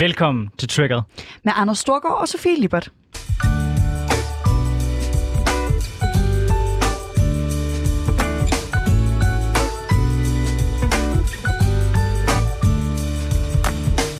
Velkommen til Triggered. Med Anders Storgård og Sofie Libert.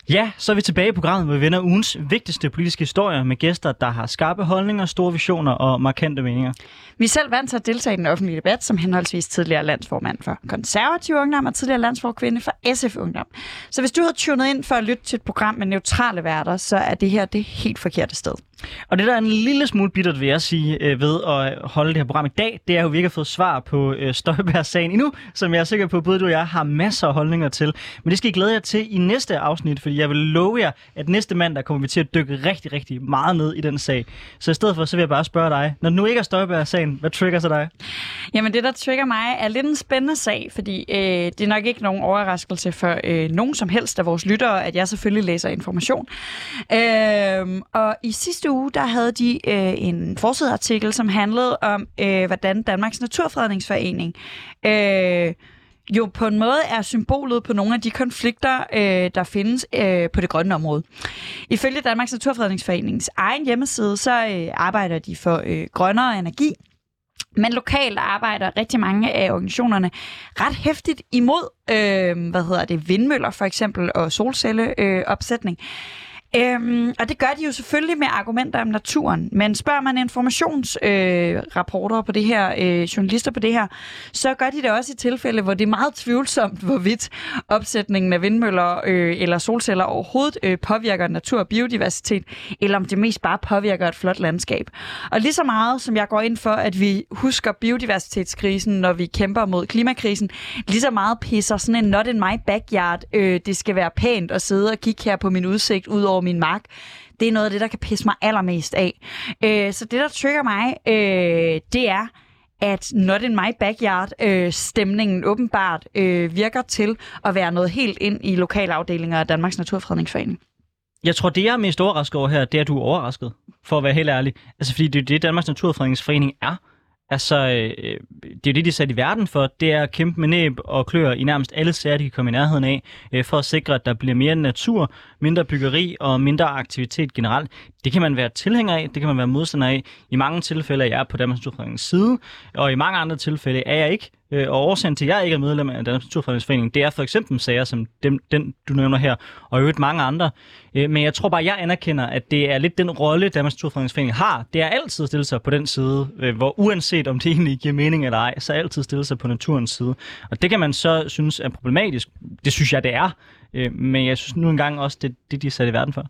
Ja, så er vi tilbage i programmet, hvor vi vender ugens vigtigste politiske historier med gæster, der har skarpe holdninger, store visioner og markante meninger. Vi er selv vant til at deltage i den offentlige debat, som henholdsvis tidligere landsformand for konservativ ungdom og tidligere landsforkvinde for SF Ungdom. Så hvis du har tunet ind for at lytte til et program med neutrale værter, så er det her det helt forkerte sted. Og det, der er en lille smule bittert, vil jeg sige, øh, ved at holde det her program i dag, det er jo, at vi ikke har fået svar på øh, Støjbergs-sagen endnu, som jeg er sikker på, at både du og jeg har masser af holdninger til. Men det skal I glæde jer til i næste afsnit, fordi jeg vil love jer, at næste mandag kommer vi til at dykke rigtig, rigtig meget ned i den sag. Så i stedet for, så vil jeg bare spørge dig, når det nu ikke er Støjbergs-sagen, hvad trigger så dig? Jamen det, der trigger mig, er lidt en spændende sag, fordi øh, det er nok ikke nogen overraskelse for øh, nogen som helst af vores lyttere, at jeg selvfølgelig læser information. Øh, og i sidste uge, der havde de øh, en forsideartikel, som handlede om, øh, hvordan Danmarks Naturfredningsforening øh, jo på en måde er symbolet på nogle af de konflikter, øh, der findes øh, på det grønne område. Ifølge Danmarks Naturfredningsforeningens egen hjemmeside, så øh, arbejder de for øh, grønnere energi, men lokalt arbejder rigtig mange af organisationerne ret hæftigt imod, øh, hvad hedder det, vindmøller for eksempel og solcelleopsætning. Øh, Øhm, og det gør de jo selvfølgelig med argumenter om naturen. Men spørger man informationsrapporter øh, på det her, øh, journalister på det her, så gør de det også i tilfælde, hvor det er meget tvivlsomt, hvorvidt opsætningen af vindmøller øh, eller solceller overhovedet øh, påvirker natur og biodiversitet, eller om det mest bare påvirker et flot landskab. Og lige så meget som jeg går ind for, at vi husker biodiversitetskrisen, når vi kæmper mod klimakrisen, lige så meget pisser sådan en not in my backyard, øh, det skal være pænt at sidde og kigge her på min udsigt ud over min mark. Det er noget af det, der kan pisse mig allermest af. Øh, så det, der trigger mig, øh, det er, at Not in my backyard øh, stemningen åbenbart øh, virker til at være noget helt ind i lokalafdelinger af Danmarks Naturfredningsforening. Jeg tror, det jeg er mest overrasket over her, det er, at du er overrasket, for at være helt ærlig. Altså, fordi det er det, Danmarks Naturfredningsforening er. Altså, øh, det er det, de er sat i verden for. Det er at kæmpe med næb og klør i nærmest alle sager, de kan komme i nærheden af, øh, for at sikre, at der bliver mere natur, mindre byggeri og mindre aktivitet generelt. Det kan man være tilhænger af, det kan man være modstander af. I mange tilfælde er jeg på Danmarks Naturfredningens side, og i mange andre tilfælde er jeg ikke. Øh, og årsagen til, at jeg ikke er medlem af Danmarks Naturfredningsforening, det er for eksempel sager som dem, den, du nævner her, og i øvrigt mange andre. Øh, men jeg tror bare, jeg anerkender, at det er lidt den rolle, Danmarks Naturfredningsforening har. Det er altid at stille sig på den side, øh, hvor uanset om det egentlig giver mening eller ej, så altid stille sig på naturens side. Og det kan man så synes er problematisk. Det synes jeg, det er. Øh, men jeg synes nu engang også, det det, de er sat i verden for.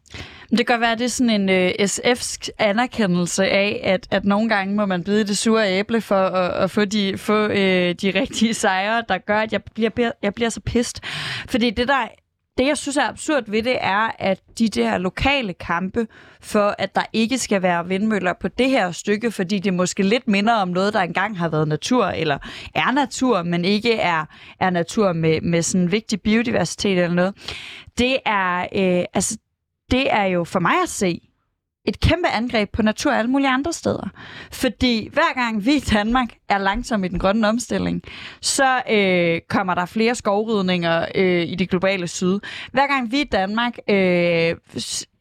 Det kan være, at det er sådan en øh, uh, SF's anerkendelse af, at, at nogle gange må man bide det sure æble for at, at få, de, få uh, de rigtige sejre, der gør, at jeg bliver, jeg bliver så pist. Fordi det der det, jeg synes er absurd ved det, er, at de der lokale kampe for, at der ikke skal være vindmøller på det her stykke, fordi det måske lidt minder om noget, der engang har været natur, eller er natur, men ikke er, er natur med, med sådan vigtig biodiversitet eller noget. Det er, øh, altså, det er jo for mig at se et kæmpe angreb på natur alle mulige andre steder. Fordi hver gang vi i Danmark er langsomme i den grønne omstilling, så øh, kommer der flere skovrydninger øh, i det globale syd. Hver gang vi i Danmark øh,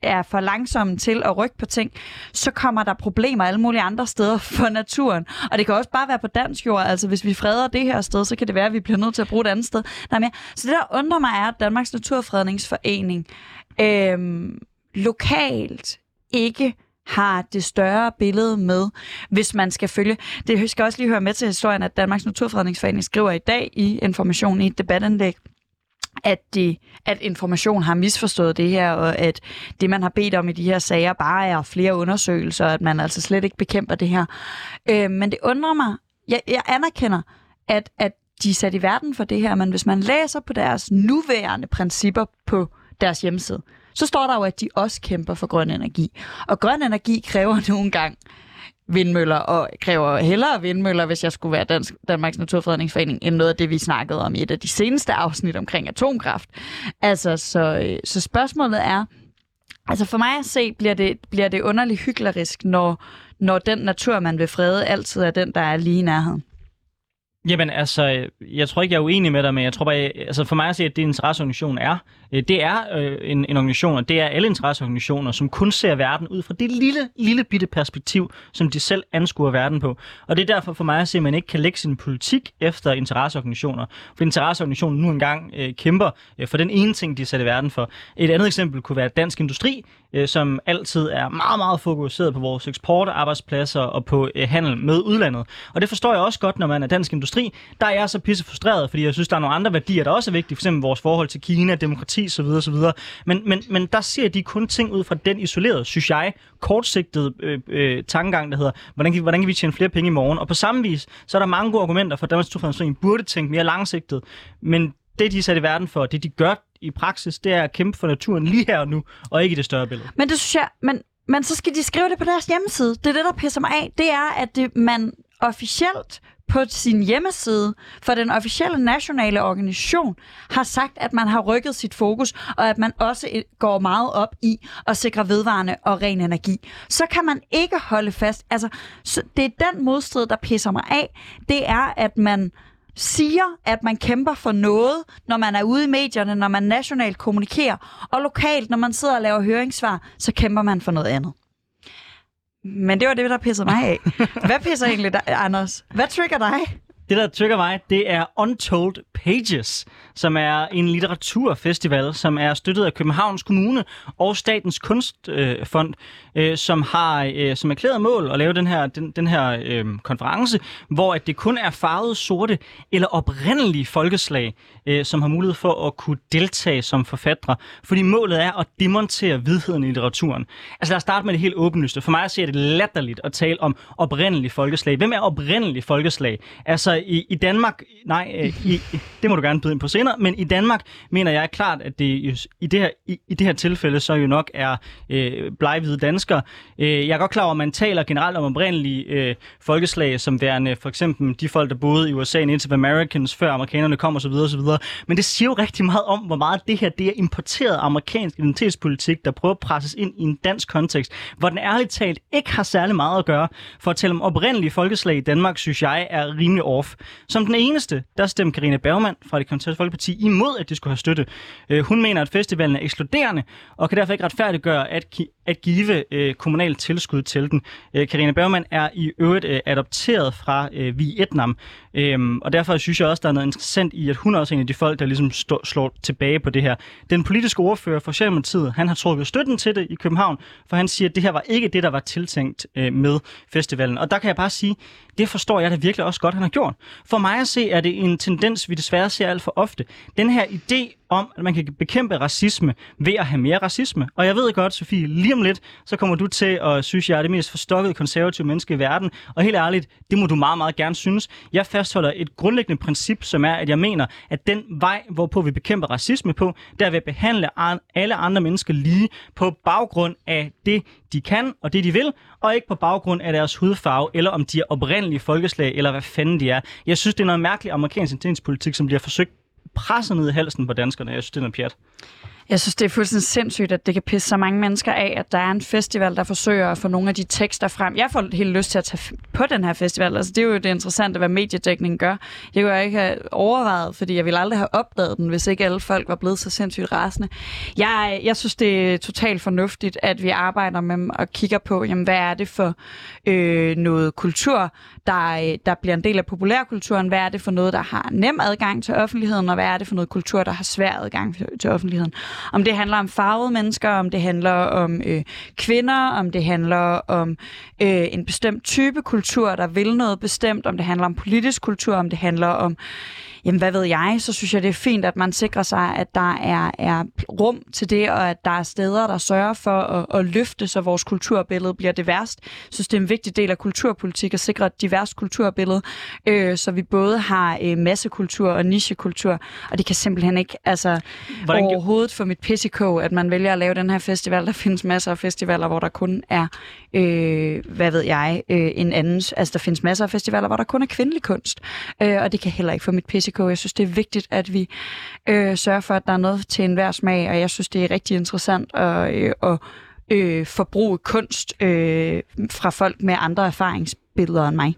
er for langsomme til at rykke på ting, så kommer der problemer alle mulige andre steder for naturen. Og det kan også bare være på dansk jord. Altså hvis vi freder det her sted, så kan det være, at vi bliver nødt til at bruge et andet sted. Der er mere. Så det, der undrer mig, er, at Danmarks Naturfredningsforening øh, lokalt ikke har det større billede med, hvis man skal følge. Det skal også lige høre med til historien, at Danmarks Naturfredningsforening skriver i dag i information i et debatindlæg, at, de, at information har misforstået det her, og at det, man har bedt om i de her sager, bare er flere undersøgelser, at man altså slet ikke bekæmper det her. Øh, men det undrer mig. Jeg, jeg anerkender, at, at de er sat i verden for det her, men hvis man læser på deres nuværende principper på deres hjemmeside, så står der jo, at de også kæmper for grøn energi. Og grøn energi kræver nogle gange vindmøller, og kræver hellere vindmøller, hvis jeg skulle være Dansk, Danmarks Naturfredningsforening, end noget af det, vi snakkede om i et af de seneste afsnit omkring atomkraft. Altså, så, øh, så spørgsmålet er, altså for mig at se, bliver det, bliver det underligt hyklerisk, når, når den natur, man vil frede, altid er den, der er lige i nærheden. Jamen altså, jeg tror ikke, jeg er uenig med dig, men jeg tror bare, altså for mig at se, at det interesseorganisation er, Øh, det er øh, en, en organisation, og det er alle interesseorganisationer, som kun ser verden ud fra det lille, lille bitte perspektiv, som de selv anskuer verden på. Og det er derfor for mig at se, at man ikke kan lægge sin politik efter interesseorganisationer. For interesseorganisationen nu engang øh, kæmper øh, for den ene ting, de sætter verden for. Et andet eksempel kunne være dansk industri, øh, som altid er meget, meget fokuseret på vores eksportarbejdspladser og på øh, handel med udlandet. Og det forstår jeg også godt, når man er dansk industri. Der er jeg så pisse frustreret, fordi jeg synes, der er nogle andre værdier, der også er vigtige. For eksempel vores forhold til Kina, demokrati osv. osv. Men, men, men der ser de kun ting ud fra den isolerede, synes jeg, kortsigtede øh, øh, tankegang, der hedder, hvordan kan, hvordan kan vi tjene flere penge i morgen? Og på samme vis, så er der mange gode argumenter for, at Danmarks Naturfredningsforening burde tænke mere langsigtet. Men det, de er sat i verden for, det de gør i praksis, det er at kæmpe for naturen lige her og nu, og ikke i det større billede. Men det synes jeg, men, men så skal de skrive det på deres hjemmeside. Det er det, der pisser mig af. Det er, at det, man officielt på sin hjemmeside for den officielle nationale organisation har sagt, at man har rykket sit fokus, og at man også går meget op i at sikre vedvarende og ren energi. Så kan man ikke holde fast. Altså, det er den modstrid, der pisser mig af. Det er, at man siger, at man kæmper for noget, når man er ude i medierne, når man nationalt kommunikerer, og lokalt, når man sidder og laver høringssvar, så kæmper man for noget andet. Men det var det, der pissede mig af. Hvad pisser egentlig dig, Anders? Hvad trigger dig? Det, der tykker mig, det er Untold Pages, som er en litteraturfestival, som er støttet af Københavns Kommune og Statens Kunstfond, øh, som har øh, som erklæret mål at lave den her, den, den her øh, konference, hvor at det kun er farvede, sorte eller oprindelige folkeslag, øh, som har mulighed for at kunne deltage som forfattere. Fordi målet er at demontere vidheden i litteraturen. Altså lad os starte med det helt åbenlyste. For mig ser er det latterligt at tale om oprindelige folkeslag. Hvem er oprindelige folkeslag? Altså i, i Danmark, nej, øh, i, det må du gerne byde ind på senere, men i Danmark mener jeg klart, at det i det her, i, i det her tilfælde så jo nok er øh, bleghvide danskere. Øh, jeg er godt klar over, at man taler generelt om oprindelige øh, folkeslag, som værende for eksempel de folk, der boede i USA, Native Americans, før amerikanerne kom osv. osv. Men det siger jo rigtig meget om, hvor meget det her det er importeret amerikansk identitetspolitik, der prøver at presses ind i en dansk kontekst, hvor den ærligt talt ikke har særlig meget at gøre. For at tale om oprindelige folkeslag i Danmark, synes jeg er rimelig off. Som den eneste, der stemte Karine Bergmann fra det konservative Folkeparti imod, at de skulle have støtte. Øh, hun mener, at festivalen er ekskluderende, og kan derfor ikke retfærdiggøre at, at give øh, kommunalt tilskud til den. Øh, Karine Bergmann er i øvrigt øh, adopteret fra øh, Vietnam, øh, og derfor synes jeg også, der er noget interessant i, at hun er også en af de folk, der ligesom stå, slår tilbage på det her. Den politiske ordfører for Socialdemokratiet, han har trukket støtten til det i København, for han siger, at det her var ikke det, der var tiltænkt øh, med festivalen. Og der kan jeg bare sige, det forstår jeg da virkelig også godt, han har gjort. For mig at se, er det en tendens, vi desværre ser alt for ofte. Den her idé om, at man kan bekæmpe racisme ved at have mere racisme. Og jeg ved godt, Sofie, lige om lidt, så kommer du til at synes, jeg er det mest forstokkede konservative menneske i verden. Og helt ærligt, det må du meget, meget gerne synes. Jeg fastholder et grundlæggende princip, som er, at jeg mener, at den vej, hvorpå vi bekæmper racisme på, der vil behandle alle andre mennesker lige på baggrund af det, de kan og det, de vil, og ikke på baggrund af deres hudfarve, eller om de er oprindelige folkeslag, eller hvad fanden de er. Jeg synes, det er noget mærkeligt amerikansk intenspolitik, som bliver forsøgt presset ned i halsen på danskerne. Jeg synes, det er noget pjat. Jeg synes, det er fuldstændig sindssygt, at det kan pisse så mange mennesker af, at der er en festival, der forsøger at få nogle af de tekster frem. Jeg får helt lyst til at tage på den her festival. Altså, det er jo det interessante, hvad mediedækningen gør. Det kunne jeg ikke have overvejet, fordi jeg ville aldrig have opdaget den, hvis ikke alle folk var blevet så sindssygt rasende. Jeg, jeg synes, det er totalt fornuftigt, at vi arbejder med og kigger på, jamen, hvad er det for øh, noget kultur, der, der bliver en del af populærkulturen? Hvad er det for noget, der har nem adgang til offentligheden? Og hvad er det for noget kultur, der har svær adgang til offentligheden? Om det handler om farvede mennesker, om det handler om øh, kvinder, om det handler om øh, en bestemt type kultur, der vil noget bestemt, om det handler om politisk kultur, om det handler om jamen hvad ved jeg, så synes jeg, det er fint, at man sikrer sig, at der er, er rum til det, og at der er steder, der sørger for at, at løfte, så vores kulturbillede bliver det værst. Jeg synes, det er en vigtig del af kulturpolitik at sikre et divers kulturbillede, øh, så vi både har øh, massekultur og nichekultur, og det kan simpelthen ikke altså, Hvordan... overhovedet få mit pissikog, at man vælger at lave den her festival. Der findes masser af festivaler, hvor der kun er, øh, hvad ved jeg, øh, en anden, altså der findes masser af festivaler, hvor der kun er kvindelig kunst, øh, og det kan heller ikke få mit pissikog Mexico. Jeg synes, det er vigtigt, at vi øh, sørger for, at der er noget til enhver smag, og jeg synes, det er rigtig interessant at, øh, at øh, forbruge kunst øh, fra folk med andre erfaringsbilleder end mig.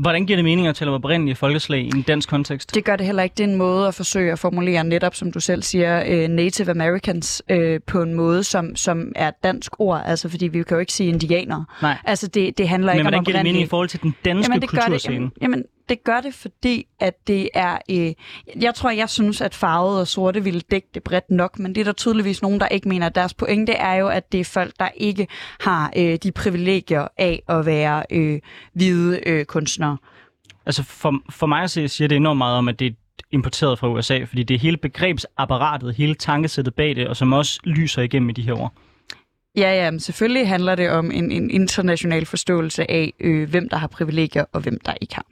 Hvordan giver det mening at tale om oprindelige folkeslag i en dansk kontekst? Det gør det heller ikke. Det er en måde at forsøge at formulere netop, som du selv siger, øh, Native Americans øh, på en måde, som, som er et dansk ord. Altså, fordi vi kan jo ikke sige indianere. Nej. Altså, det, det handler Men ikke hvordan om giver det mening i oprindelige- forhold til den danske Jamen, det gør det, kulturscene? jamen, jamen, det gør det, fordi at det er... Øh, jeg tror, jeg synes, at farvet og sorte ville dække det bredt nok, men det er der tydeligvis nogen, der ikke mener. Deres pointe er jo, at det er folk, der ikke har øh, de privilegier af at være øh, hvide øh, kunstnere. Altså for, for mig at se, siger det enormt meget om, at det er importeret fra USA, fordi det er hele begrebsapparatet, hele tankesættet bag det, og som også lyser igennem i de her ord. Ja, ja, men selvfølgelig handler det om en, en international forståelse af, øh, hvem der har privilegier og hvem der ikke har.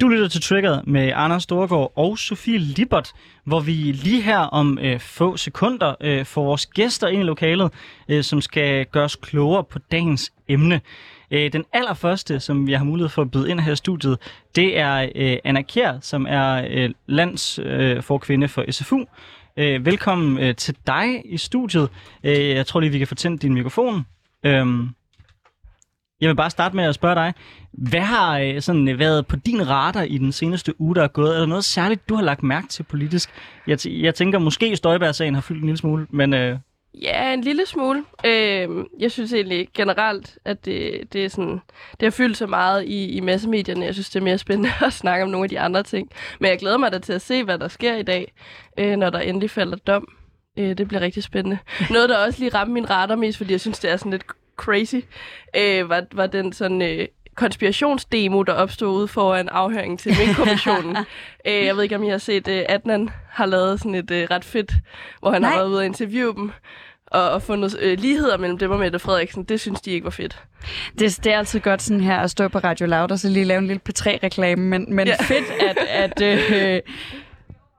Du lytter til Triggered med Anders Storgård og Sofie Libert, hvor vi lige her om øh, få sekunder øh, får vores gæster ind i lokalet, øh, som skal gøre os klogere på dagens emne. Øh, den allerførste, som vi har mulighed for at byde ind her i studiet, det er øh, Anna Kjær, som er øh, landsforkvinde øh, for SFU. Øh, velkommen øh, til dig i studiet. Øh, jeg tror lige, vi kan få tændt din mikrofon. Øhm, jeg vil bare starte med at spørge dig. Hvad har øh, sådan, øh, været på din radar i den seneste uge, der er gået? Er der noget særligt, du har lagt mærke til politisk? Jeg, t- jeg tænker, måske Støjbær-sagen har fyldt en lille smule, men øh, Ja, en lille smule. Øh, jeg synes egentlig generelt, at det, det, er sådan, det har fyldt så meget i, i massemedierne. Jeg synes, det er mere spændende at snakke om nogle af de andre ting. Men jeg glæder mig da til at se, hvad der sker i dag, øh, når der endelig falder dom. Øh, det bliver rigtig spændende. Noget, der også lige ramte min radar mest, fordi jeg synes, det er sådan lidt crazy, øh, var, var den sådan... Øh, konspirationsdemo, der opstod ude foran afhøringen til Mink-kommissionen. øh, jeg ved ikke, om I har set, øh, Adnan har lavet sådan et øh, ret fedt, hvor han Nej. har været ude og interviewe dem og, og fundet øh, ligheder mellem dem og Mette Frederiksen. Det synes de ikke var fedt. Det, det er altid godt sådan her at stå på Radio Loud og så lige lave en lille P3-reklame, men, men. Ja. fedt at, at, øh,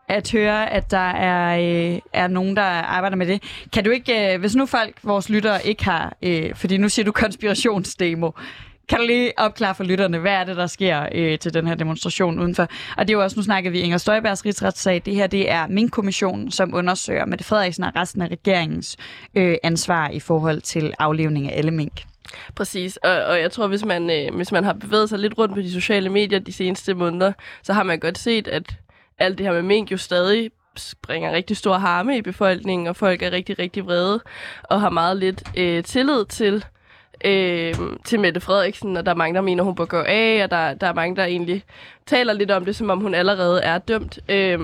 at høre, at der er, øh, er nogen, der arbejder med det. Kan du ikke, øh, hvis nu folk, vores lyttere, ikke har, øh, fordi nu siger du konspirationsdemo, kan du lige opklare for lytterne, hvad er det, der sker øh, til den her demonstration udenfor? Og det er jo også, nu snakkede vi Inger Støjbergs rigsretssag. Det her, det er min kommission, som undersøger Mette Frederiksen og resten af regeringens øh, ansvar i forhold til aflevning af alle mink. Præcis, og, og jeg tror, hvis man, øh, hvis man har bevæget sig lidt rundt på de sociale medier de seneste måneder, så har man godt set, at alt det her med mink jo stadig springer rigtig stor harme i befolkningen, og folk er rigtig, rigtig vrede, og har meget lidt øh, tillid til, øh, til Mette Frederiksen, og der er mange, der mener, hun bør gå af, og der, der er mange, der egentlig taler lidt om det, som om hun allerede er dømt. Øh,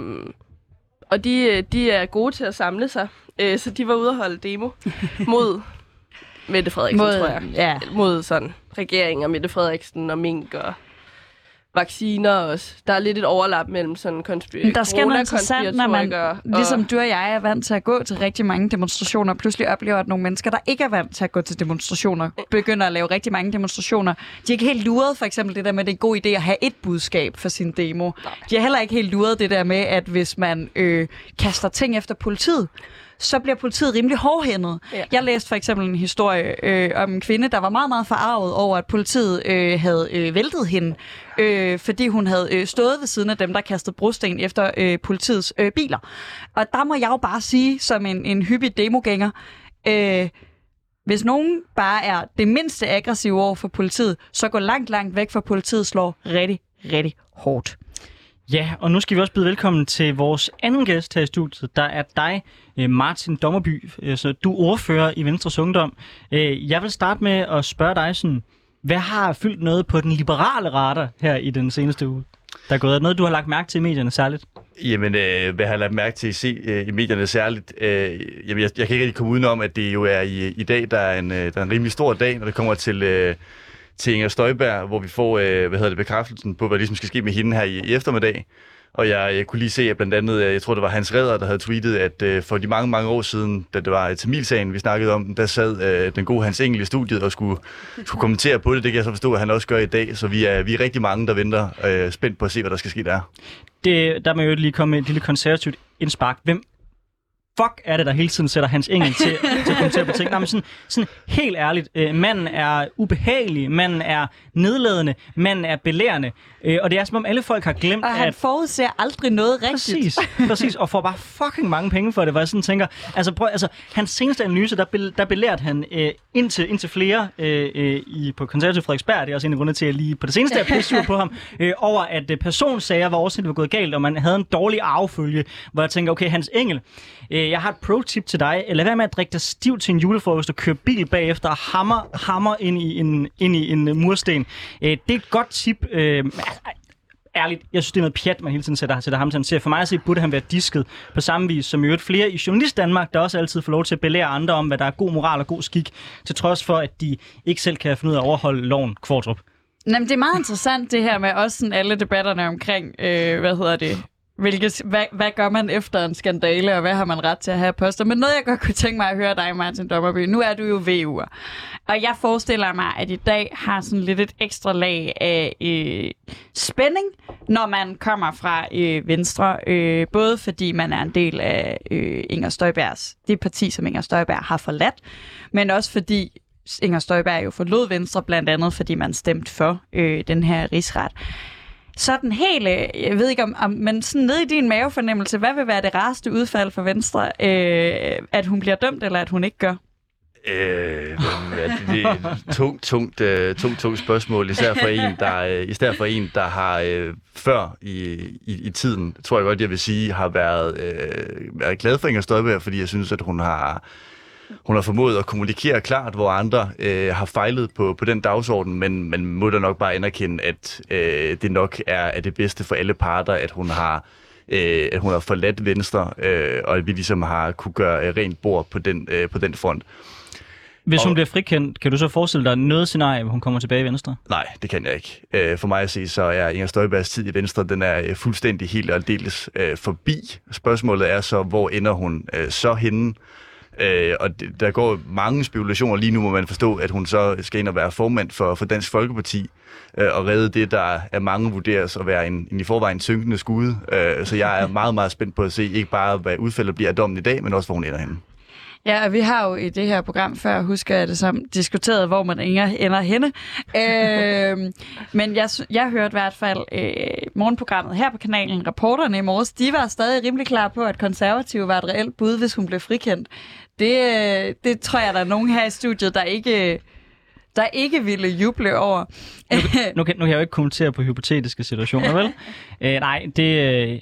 og de, øh, de er gode til at samle sig, øh, så de var ude og holde demo mod Mette Frederiksen, Mod- tror jeg ja. mod sådan regeringen og Mette Frederiksen og mink og vacciner også. Der er lidt et overlap mellem sådan konspir- Men der sker noget interessant, når man, coronakonspiratorikere ligesom du og jeg er vant til at gå til rigtig mange demonstrationer, og pludselig oplever, at nogle mennesker, der ikke er vant til at gå til demonstrationer, begynder at lave rigtig mange demonstrationer. De er ikke helt luret, for eksempel det der med, at det er en god idé at have et budskab for sin demo. De er heller ikke helt luret det der med, at hvis man øh, kaster ting efter politiet, så bliver politiet rimelig hårdhændet. Ja. Jeg læste for eksempel en historie øh, om en kvinde, der var meget, meget forarvet over, at politiet øh, havde øh, væltet hende, øh, fordi hun havde øh, stået ved siden af dem, der kastede brosten efter øh, politiets øh, biler. Og der må jeg jo bare sige, som en, en hyppig demogænger, øh, hvis nogen bare er det mindste aggressive over for politiet, så gå langt, langt væk fra politiet slår rigtig, rigtig hårdt. Ja, og nu skal vi også byde velkommen til vores anden gæst her i studiet. Der er dig, øh, Martin Dommerby, øh, så du er ordfører i Venstres Ungdom. Øh, jeg vil starte med at spørge dig sådan, hvad har fyldt noget på den liberale radar her i den seneste uge? Der er gået noget, du har lagt mærke til i medierne særligt? Jamen, øh, hvad har jeg lagt mærke til at se øh, i medierne særligt? Øh, jamen, jeg, jeg kan ikke rigtig komme udenom, at det jo er i, i dag, der er, en, øh, der er en rimelig stor dag, når det kommer til, øh, til Inger Støjberg, hvor vi får øh, hvad hedder det, bekræftelsen på, hvad ligesom skal ske med hende her i, i eftermiddag. Og jeg, jeg kunne lige se, at blandt andet, øh, jeg tror det var Hans Redder, der havde tweetet, at øh, for de mange, mange år siden, da det var Tamilsagen, vi snakkede om, den, der sad øh, den gode Hans Engel i studiet og skulle, skulle kommentere på det. Det kan jeg så forstå, at han også gør i dag. Så vi er, vi er rigtig mange, der venter øh, spændt på at se, hvad der skal ske der. Det, der må jo lige komme med et lille konservativt indspark. Hvem fuck er det, der hele tiden sætter Hans Engel til, til at kommentere på ting? Nej, men sådan, sådan helt ærligt, øh, manden er ubehagelig, manden er nedladende, manden er belærende, øh, og det er som om alle folk har glemt, Og han at... forudser aldrig noget rigtigt. Præcis, præcis, og får bare fucking mange penge for det, hvor jeg sådan tænker, altså, prøv, altså hans seneste analyse, der, be, der belærte han øh, indtil, indtil flere øh, øh, i, på konservativ Frederiksberg, det er også en af grundene til, at jeg lige på det seneste er pisse på ham, øh, over at øh, personsager var det var gået galt, og man havde en dårlig arvefølge, hvor jeg tænker, okay, Hans Engel, øh, Øh, jeg har et pro-tip til dig, lad være med at drikke dig stiv til en julefrokost og køre bil bagefter og hammer, hammer ind i en, ind i en øh, mursten. Øh, det er et godt tip, øh, ærligt, jeg synes, det er noget pjat, man hele tiden sætter, sætter ham til Ser. For mig at se, burde han være disket på samme vis som i øvrigt flere i Journalist Danmark, der også altid får lov til at belære andre om, hvad der er god moral og god skik, til trods for, at de ikke selv kan finde ud af at overholde loven kvartrup. Jamen, det er meget interessant det her med også sådan alle debatterne omkring, øh, hvad hedder det, hvilket, hvad, hvad gør man efter en skandale, og hvad har man ret til at have poster? Men noget, jeg godt kunne tænke mig at høre dig, Martin Dommerby, nu er du jo VU'er. Og jeg forestiller mig, at i dag har sådan lidt et ekstra lag af øh, spænding, når man kommer fra øh, Venstre. Øh, både fordi man er en del af øh, Inger Støjbergs, det parti, som Inger Støjberg har forladt, men også fordi Inger Støjberg jo forlod Venstre, blandt andet fordi man stemte for øh, den her rigsret. Sådan helt, øh, jeg ved ikke om, om, men sådan ned i din mavefornemmelse, hvad vil være det rareste udfald for Venstre? Øh, at hun bliver dømt, eller at hun ikke gør? Øh, men, ja, det, det er et tungt, tungt, uh, tungt, tungt spørgsmål, især for en, der, uh, især for en, der har uh, før i, i, i tiden, tror jeg godt, jeg vil sige, har været, uh, været glad for Inger Støjberg, fordi jeg synes, at hun har, hun har formået at kommunikere klart, hvor andre uh, har fejlet på, på den dagsorden, men man må da nok bare anerkende, at uh, det nok er, er det bedste for alle parter, at hun har øh, at hun har forladt Venstre, øh, og at vi ligesom har kunne gøre øh, rent bord på den, øh, på den front. Hvis hun Og- bliver frikendt, kan du så forestille dig noget scenarie, hvor hun kommer tilbage i Venstre? Nej, det kan jeg ikke. Øh, For mig at se, så er Inger Støjbergs tid i Venstre, den er øh, fuldstændig helt og aldeles øh, forbi. Spørgsmålet er så, hvor ender hun øh, så henne? Øh, og det, der går mange spekulationer lige nu, må man forstå, at hun så skal ind og være formand for, for Dansk Folkeparti øh, og redde det, der er mange vurderes at være en, en i forvejen synkende skude. Øh, så jeg er meget, meget spændt på at se ikke bare, hvad udfaldet bliver af dommen i dag, men også, hvor hun ender henne. Ja, og vi har jo i det her program før, husker jeg det som, diskuteret, hvor man ender, henne. øh, men jeg, jeg hørte i hvert fald øh, morgenprogrammet her på kanalen, reporterne i morges, de var stadig rimelig klar på, at konservative var et reelt bud, hvis hun blev frikendt. Det, øh, det tror jeg, der er nogen her i studiet, der ikke, der ikke ville juble over. Nu kan, nu kan jeg jo ikke kommentere på hypotetiske situationer, vel? øh, nej, det, øh,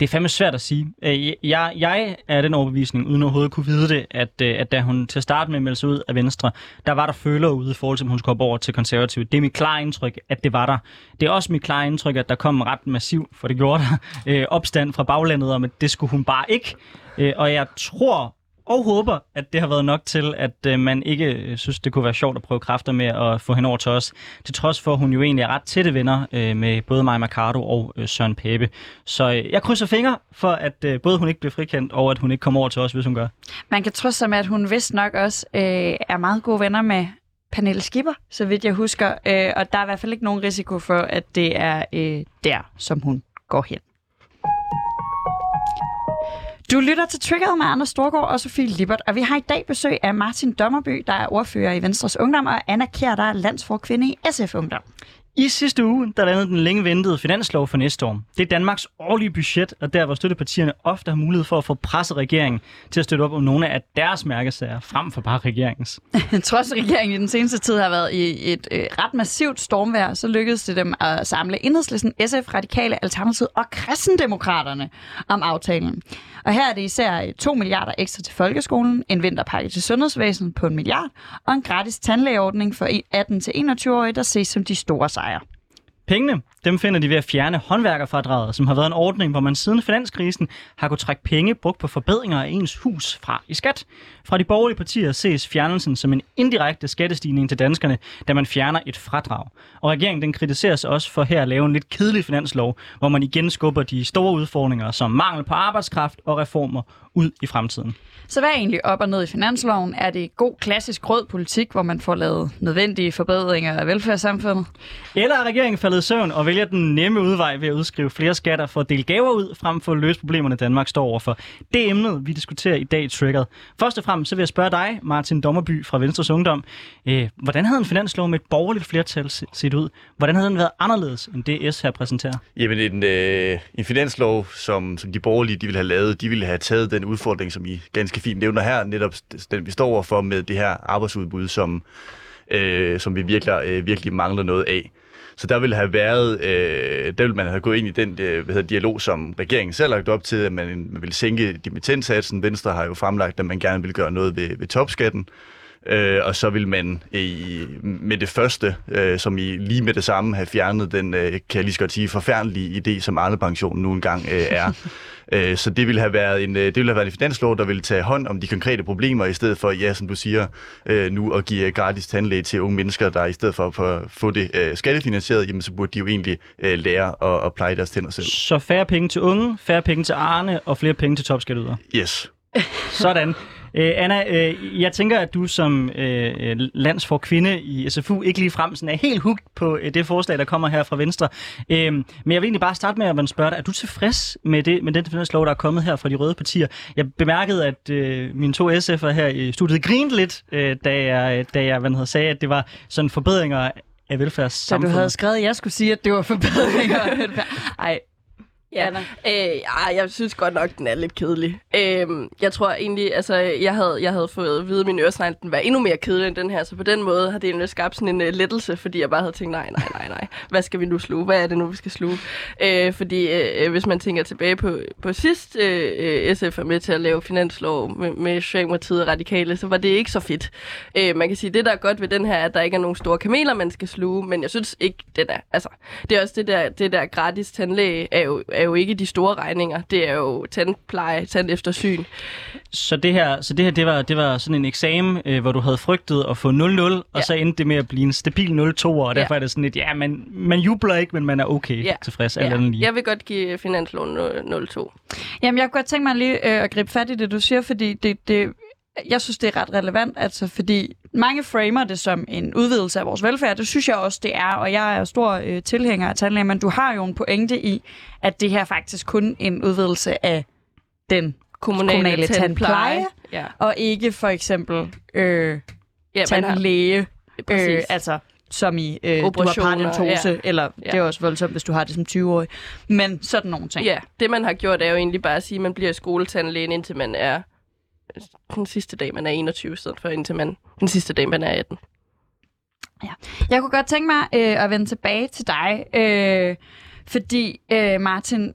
det er fandme svært at sige. Øh, jeg, jeg er den overbevisning, uden overhovedet kunne vide det, at, at da hun til at starte med meldte sig ud af Venstre, der var der følere ude i forhold til, om hun skulle over til konservativ. Det er mit klare indtryk, at det var der. Det er også mit klare indtryk, at der kom en ret massiv, for det gjorde der, øh, opstand fra baglandet om, at det skulle hun bare ikke. Øh, og jeg tror og håber, at det har været nok til, at øh, man ikke øh, synes, det kunne være sjovt at prøve kræfter med at få hende over til os. Til trods for, at hun jo egentlig er ret tætte venner øh, med både Maja Mercado og øh, Søren Pape. Så øh, jeg krydser fingre for, at øh, både hun ikke bliver frikendt, og at hun ikke kommer over til os, hvis hun gør. Man kan trøste sig med, at hun vist nok også øh, er meget gode venner med Pernille Skipper, så vidt jeg husker. Øh, og der er i hvert fald ikke nogen risiko for, at det er øh, der, som hun går hen. Du lytter til Triggeret med Anders Storgård og Sofie Lippert, og vi har i dag besøg af Martin Dommerby, der er ordfører i Venstres Ungdom, og Anna Kjær, der er landsforkvinde i SF Ungdom. I sidste uge, der landede den længe ventede finanslov for næste år. Det er Danmarks årlige budget, og der hvor støttepartierne ofte har mulighed for at få presset regeringen til at støtte op om nogle af deres mærkesager, frem for bare regeringens. Trods regeringen i den seneste tid har været i et øh, ret massivt stormvær, så lykkedes det dem at samle Enhedslisten, SF, Radikale, Alternativet og Kristendemokraterne om aftalen. Og her er det især øh, 2 milliarder ekstra til folkeskolen, en vinterpakke til sundhedsvæsenet på en milliard, og en gratis tandlægeordning for 18-21-årige, der ses som de store sejre. Pengene, dem finder de ved at fjerne håndværkerfradraget, som har været en ordning, hvor man siden finanskrisen har kunnet trække penge brugt på forbedringer af ens hus fra i skat. Fra de borgerlige partier ses fjernelsen som en indirekte skattestigning til danskerne, da man fjerner et fradrag. Og regeringen den kritiseres også for her at lave en lidt kedelig finanslov, hvor man igen skubber de store udfordringer som mangel på arbejdskraft og reformer ud i fremtiden. Så hvad er egentlig op og ned i finansloven? Er det god klassisk rød politik, hvor man får lavet nødvendige forbedringer af velfærdssamfundet? Eller er regeringen faldet i søvn og vælger den nemme udvej ved at udskrive flere skatter for at dele gaver ud, frem for at løse problemerne, Danmark står overfor? Det er emnet, vi diskuterer i dag i Triggered. Først og fremmest så vil jeg spørge dig, Martin Dommerby fra Venstres Ungdom. Øh, hvordan havde en finanslov med et borgerligt flertal se- set ud? Hvordan havde den været anderledes end det, S her præsenterer? Jamen en, øh, en finanslov, som, som de borgerlige de ville have lavet, de ville have taget den udfordring, som I ganske fint nævner her, netop den vi står overfor med det her arbejdsudbud, som, øh, som vi virkelig, øh, virkelig mangler noget af. Så der ville have været, øh, der ville man have gået ind i den øh, hvad hedder, dialog, som regeringen selv har lagt op til, at man, man ville sænke dimittentsatsen. Venstre har jo fremlagt, at man gerne vil gøre noget ved, ved topskatten. Øh, og så vil man i, med det første, øh, som I lige med det samme, have fjernet den, øh, kan jeg lige så godt sige, forfærdelige idé, som Arne-pensionen nu engang øh, er. øh, så det ville have været en, øh, det ville have været en finanslov, der ville tage hånd om de konkrete problemer, i stedet for, ja, som du siger, øh, nu at give gratis tandlæge til unge mennesker, der i stedet for at få det øh, skattefinansieret, jamen så burde de jo egentlig øh, lære at, at pleje deres tænder selv. Så færre penge til unge, færre penge til Arne og flere penge til topskatteydere. Yes. Sådan. Øh, Anna, øh, jeg tænker, at du som øh, landsfor kvinde i SFU ikke lige frem sådan er helt hugt på øh, det forslag, der kommer her fra Venstre. Øh, men jeg vil egentlig bare starte med at spørge dig, er du tilfreds med, det, med den finanslov, der er kommet her fra de røde partier? Jeg bemærkede, at øh, mine to SF'er her i studiet grinede lidt, øh, da jeg, da jeg hvad hedder, sagde, at det var sådan forbedringer af Så velfærdssamfundet. du havde skrevet, at jeg skulle sige, at det var forbedringer af velfærd. Ej, Ja, øh, ja, jeg synes godt nok, den er lidt kedelig. Øh, jeg tror egentlig, altså, jeg havde, jeg havde fået at vide, at min øresnegl den var endnu mere kedelig end den her, så på den måde har det egentlig skabt sådan en uh, lettelse, fordi jeg bare havde tænkt, nej, nej, nej, nej, hvad skal vi nu sluge? Hvad er det nu, vi skal sluge? Øh, fordi øh, øh hvis man tænker tilbage på, på sidst, øh, øh SF er med til at lave finanslov med, med Socialdemokratiet og Radikale, så var det ikke så fedt. Øh, man kan sige, det der er godt ved den her, er, at der ikke er nogen store kameler, man skal sluge, men jeg synes ikke, den er, altså, det er også det der, det der gratis tandlæge, er jo, er jo ikke de store regninger. Det er jo tandpleje, tandeftersyn. Så det her, så det her det var, det var sådan en eksamen, øh, hvor du havde frygtet at få 0-0, og Ja. så endte det med at blive en stabil 0-2, og derfor Ja. er det sådan lidt, ja, man, man jubler ikke, men man er okay Ja. tilfreds. Ja. lige. Jeg vil godt give finansloven 0-2. Jamen, jeg kunne godt tænke mig lige øh, at gribe fat i det, du siger, fordi det, det, jeg synes, det er ret relevant, altså, fordi mange framer det som en udvidelse af vores velfærd. Det synes jeg også, det er, og jeg er stor øh, tilhænger af tandlæger, men du har jo en pointe i, at det her faktisk kun en udvidelse af den, Kommunale, Kommunale tandpleje. tandpleje. Ja. og ikke for eksempel øh, ja har, tandlæge, præcis. øh, altså som i, øh, du har paradentose, ja. eller Ja. det er også voldsomt, hvis du har det som 20-årig. Men sådan nogle ting. Ja, det man har gjort er jo egentlig bare at sige, at man bliver skoletandlægen, indtil man er Øh, den sidste dag, man er 21, i stedet for indtil man den sidste dag, man er 18. Ja. Jeg kunne godt tænke mig øh, at vende tilbage til dig, øh, fordi øh, Martin,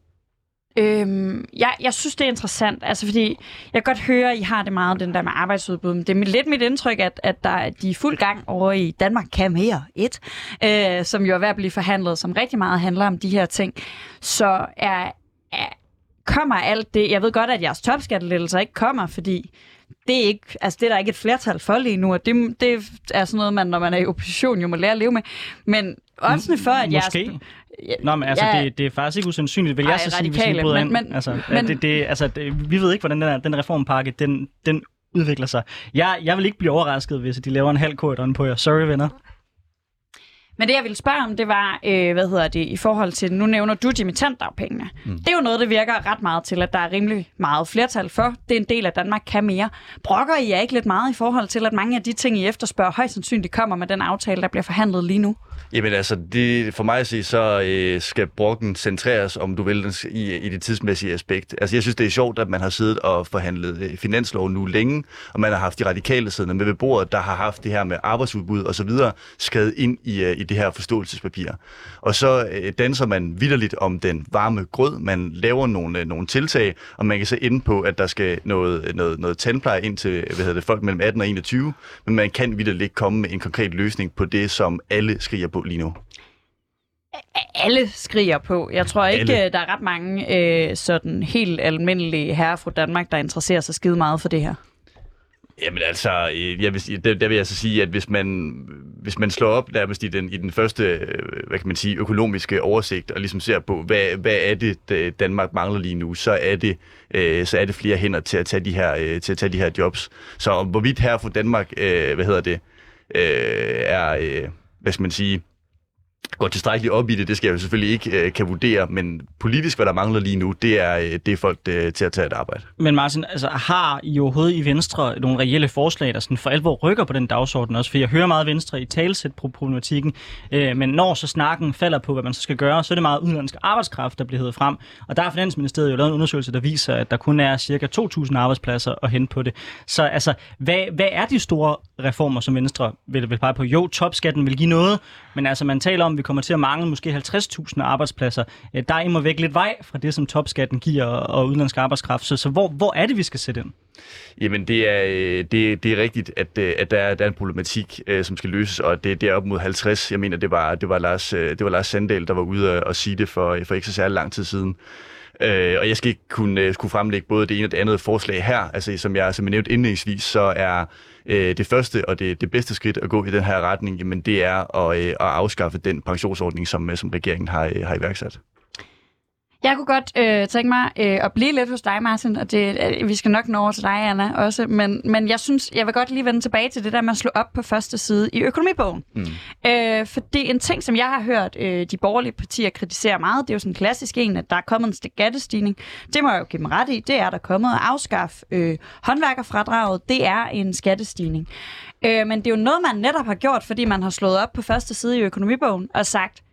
øh, jeg, jeg synes, det er interessant, altså fordi jeg kan godt høre, at I har det meget, den der med arbejdsudbud, men det er lidt mit indtryk, at, at der, at de er fuld gang over i Danmark kan mere et, øh, som jo er ved at blive forhandlet, som rigtig meget handler om de her ting. Så er, er, kommer alt det, jeg ved godt, at jeres topskattelettelser ikke kommer, fordi det er, ikke, altså det er der ikke et flertal for lige nu, og det, det er sådan noget, man, når man er i opposition, jo må lære at leve med. Men også for, at jeres... Måske. Nå, men altså, Ja. det, det er faktisk ikke usandsynligt, vil Ej, jeg så sige, hvis vi bryder men- ind. men- altså, men- det, det, altså det, vi ved ikke, hvordan den, her, den reformpakke, den, den udvikler sig. Jeg, jeg vil ikke blive overrasket, hvis de laver en halv korridon på jer. Sorry, venner. Men det, jeg ville spørge om, det var, øh, hvad hedder det, i forhold til, nu nævner du dimittentdagpengene. Mm. Det er jo noget, det virker ret meget til, at der er rimelig meget flertal for. Det er en del af Danmark kan mere. Brokker I jer ikke lidt meget i forhold til, at mange af de ting, I efterspørger, højst sandsynligt kommer med den aftale, der bliver forhandlet lige nu? Jamen altså, det, for mig at sige, så øh, skal brokken centreres, om du vil, den i, i det tidsmæssige aspekt. Altså, jeg synes, det er sjovt, at man har siddet og forhandlet øh, finanslov nu længe, og man har haft de radikale siddende med ved bordet, der har haft det her med arbejdsudbud og så videre, skrevet ind i, øh, i det her forståelsespapir. Og så øh, danser man vidderligt om den varme grød, man laver nogle, øh, nogle tiltag, og man kan så ende på, at der skal noget, øh, noget, noget tandpleje ind til øh, hvad hedder det, folk mellem 18 og 21, men man kan vidderligt ikke komme med en konkret løsning på det, som alle skriger på lige nu. Alle skriger på. Jeg tror ikke, Alle. øh, der er ret mange øh, sådan helt almindelige herrer fra Danmark, der interesserer sig skide meget for det her. Jamen altså, øh, jeg vil, der, der vil jeg så sige, at hvis man, hvis man slår op nærmest i den, i den første, øh, hvad kan man sige, økonomiske oversigt, og ligesom ser på, hvad, hvad er det, Danmark mangler lige nu, så er det, øh, så er det flere hænder til at tage de her, til at tage de her jobs. Så hvorvidt her for Danmark, øh, hvad hedder det, øh, er, øh, hvad skal man sige, går tilstrækkeligt op i det, det skal jeg jo selvfølgelig ikke øh, kan vurdere, men politisk, hvad der mangler lige nu, det er, øh, det er folk øh, til at tage et arbejde. Men Martin, altså, har I overhovedet i Venstre nogle reelle forslag, der sådan for alvor rykker på den dagsorden også? For jeg hører meget Venstre i talsæt på problematikken, øh, men når så snakken falder på, hvad man så skal gøre, så er det meget udenlandsk arbejdskraft, der bliver hævet frem. Og der har Finansministeriet jo lavet en undersøgelse, der viser, at der kun er cirka 2.000 arbejdspladser at hente på det. Så altså, hvad, hvad er de store reformer, som Venstre vil, vil pege på? Jo, topskatten vil give noget, men altså, man taler om, at vi kommer til at mangle måske 50.000 arbejdspladser. Øh, der er imod væk lidt vej fra det, som topskatten giver og, udenlandsk arbejdskraft. Så, så hvor, hvor er det, vi skal sætte ind? Jamen, det er, øh, det, det er rigtigt, at, øh, at der, er, der er en problematik, som skal løses, og det, det er op mod 50. Jeg mener, det var, det var, Lars, det var Lars Sandal, der var ude og sige det for, for ikke så særlig lang tid siden. Øh, og jeg skal ikke kunne, øh, skulle fremlægge både det ene og det andet forslag her. Altså, som jeg, som jeg nævnte indledningsvis, så er øh, det første og det, det bedste skridt at gå i den her retning, jamen, det er at, øh, at afskaffe den pensionsordning, som, øh, som regeringen har, øh, har iværksat. Jeg kunne godt øh, tænke mig øh, at blive lidt hos dig, Martin, og det, øh, vi skal nok nå over til dig, Anna, også. Men, men jeg synes, jeg vil godt lige vende tilbage til det der med at slå op på første side i økonomibogen. Mm. Øh, fordi en ting, som jeg har hørt øh, de borgerlige partier kritisere meget, det er jo sådan en klassisk en, at der er kommet en skattestigning. Det må jeg jo give dem ret i. Det er der kommet at afskaffe øh, håndværkerfradraget. Det er en skattestigning. Øh, men det er jo noget, man netop har gjort, fordi man har slået op på første side i økonomibogen og sagt,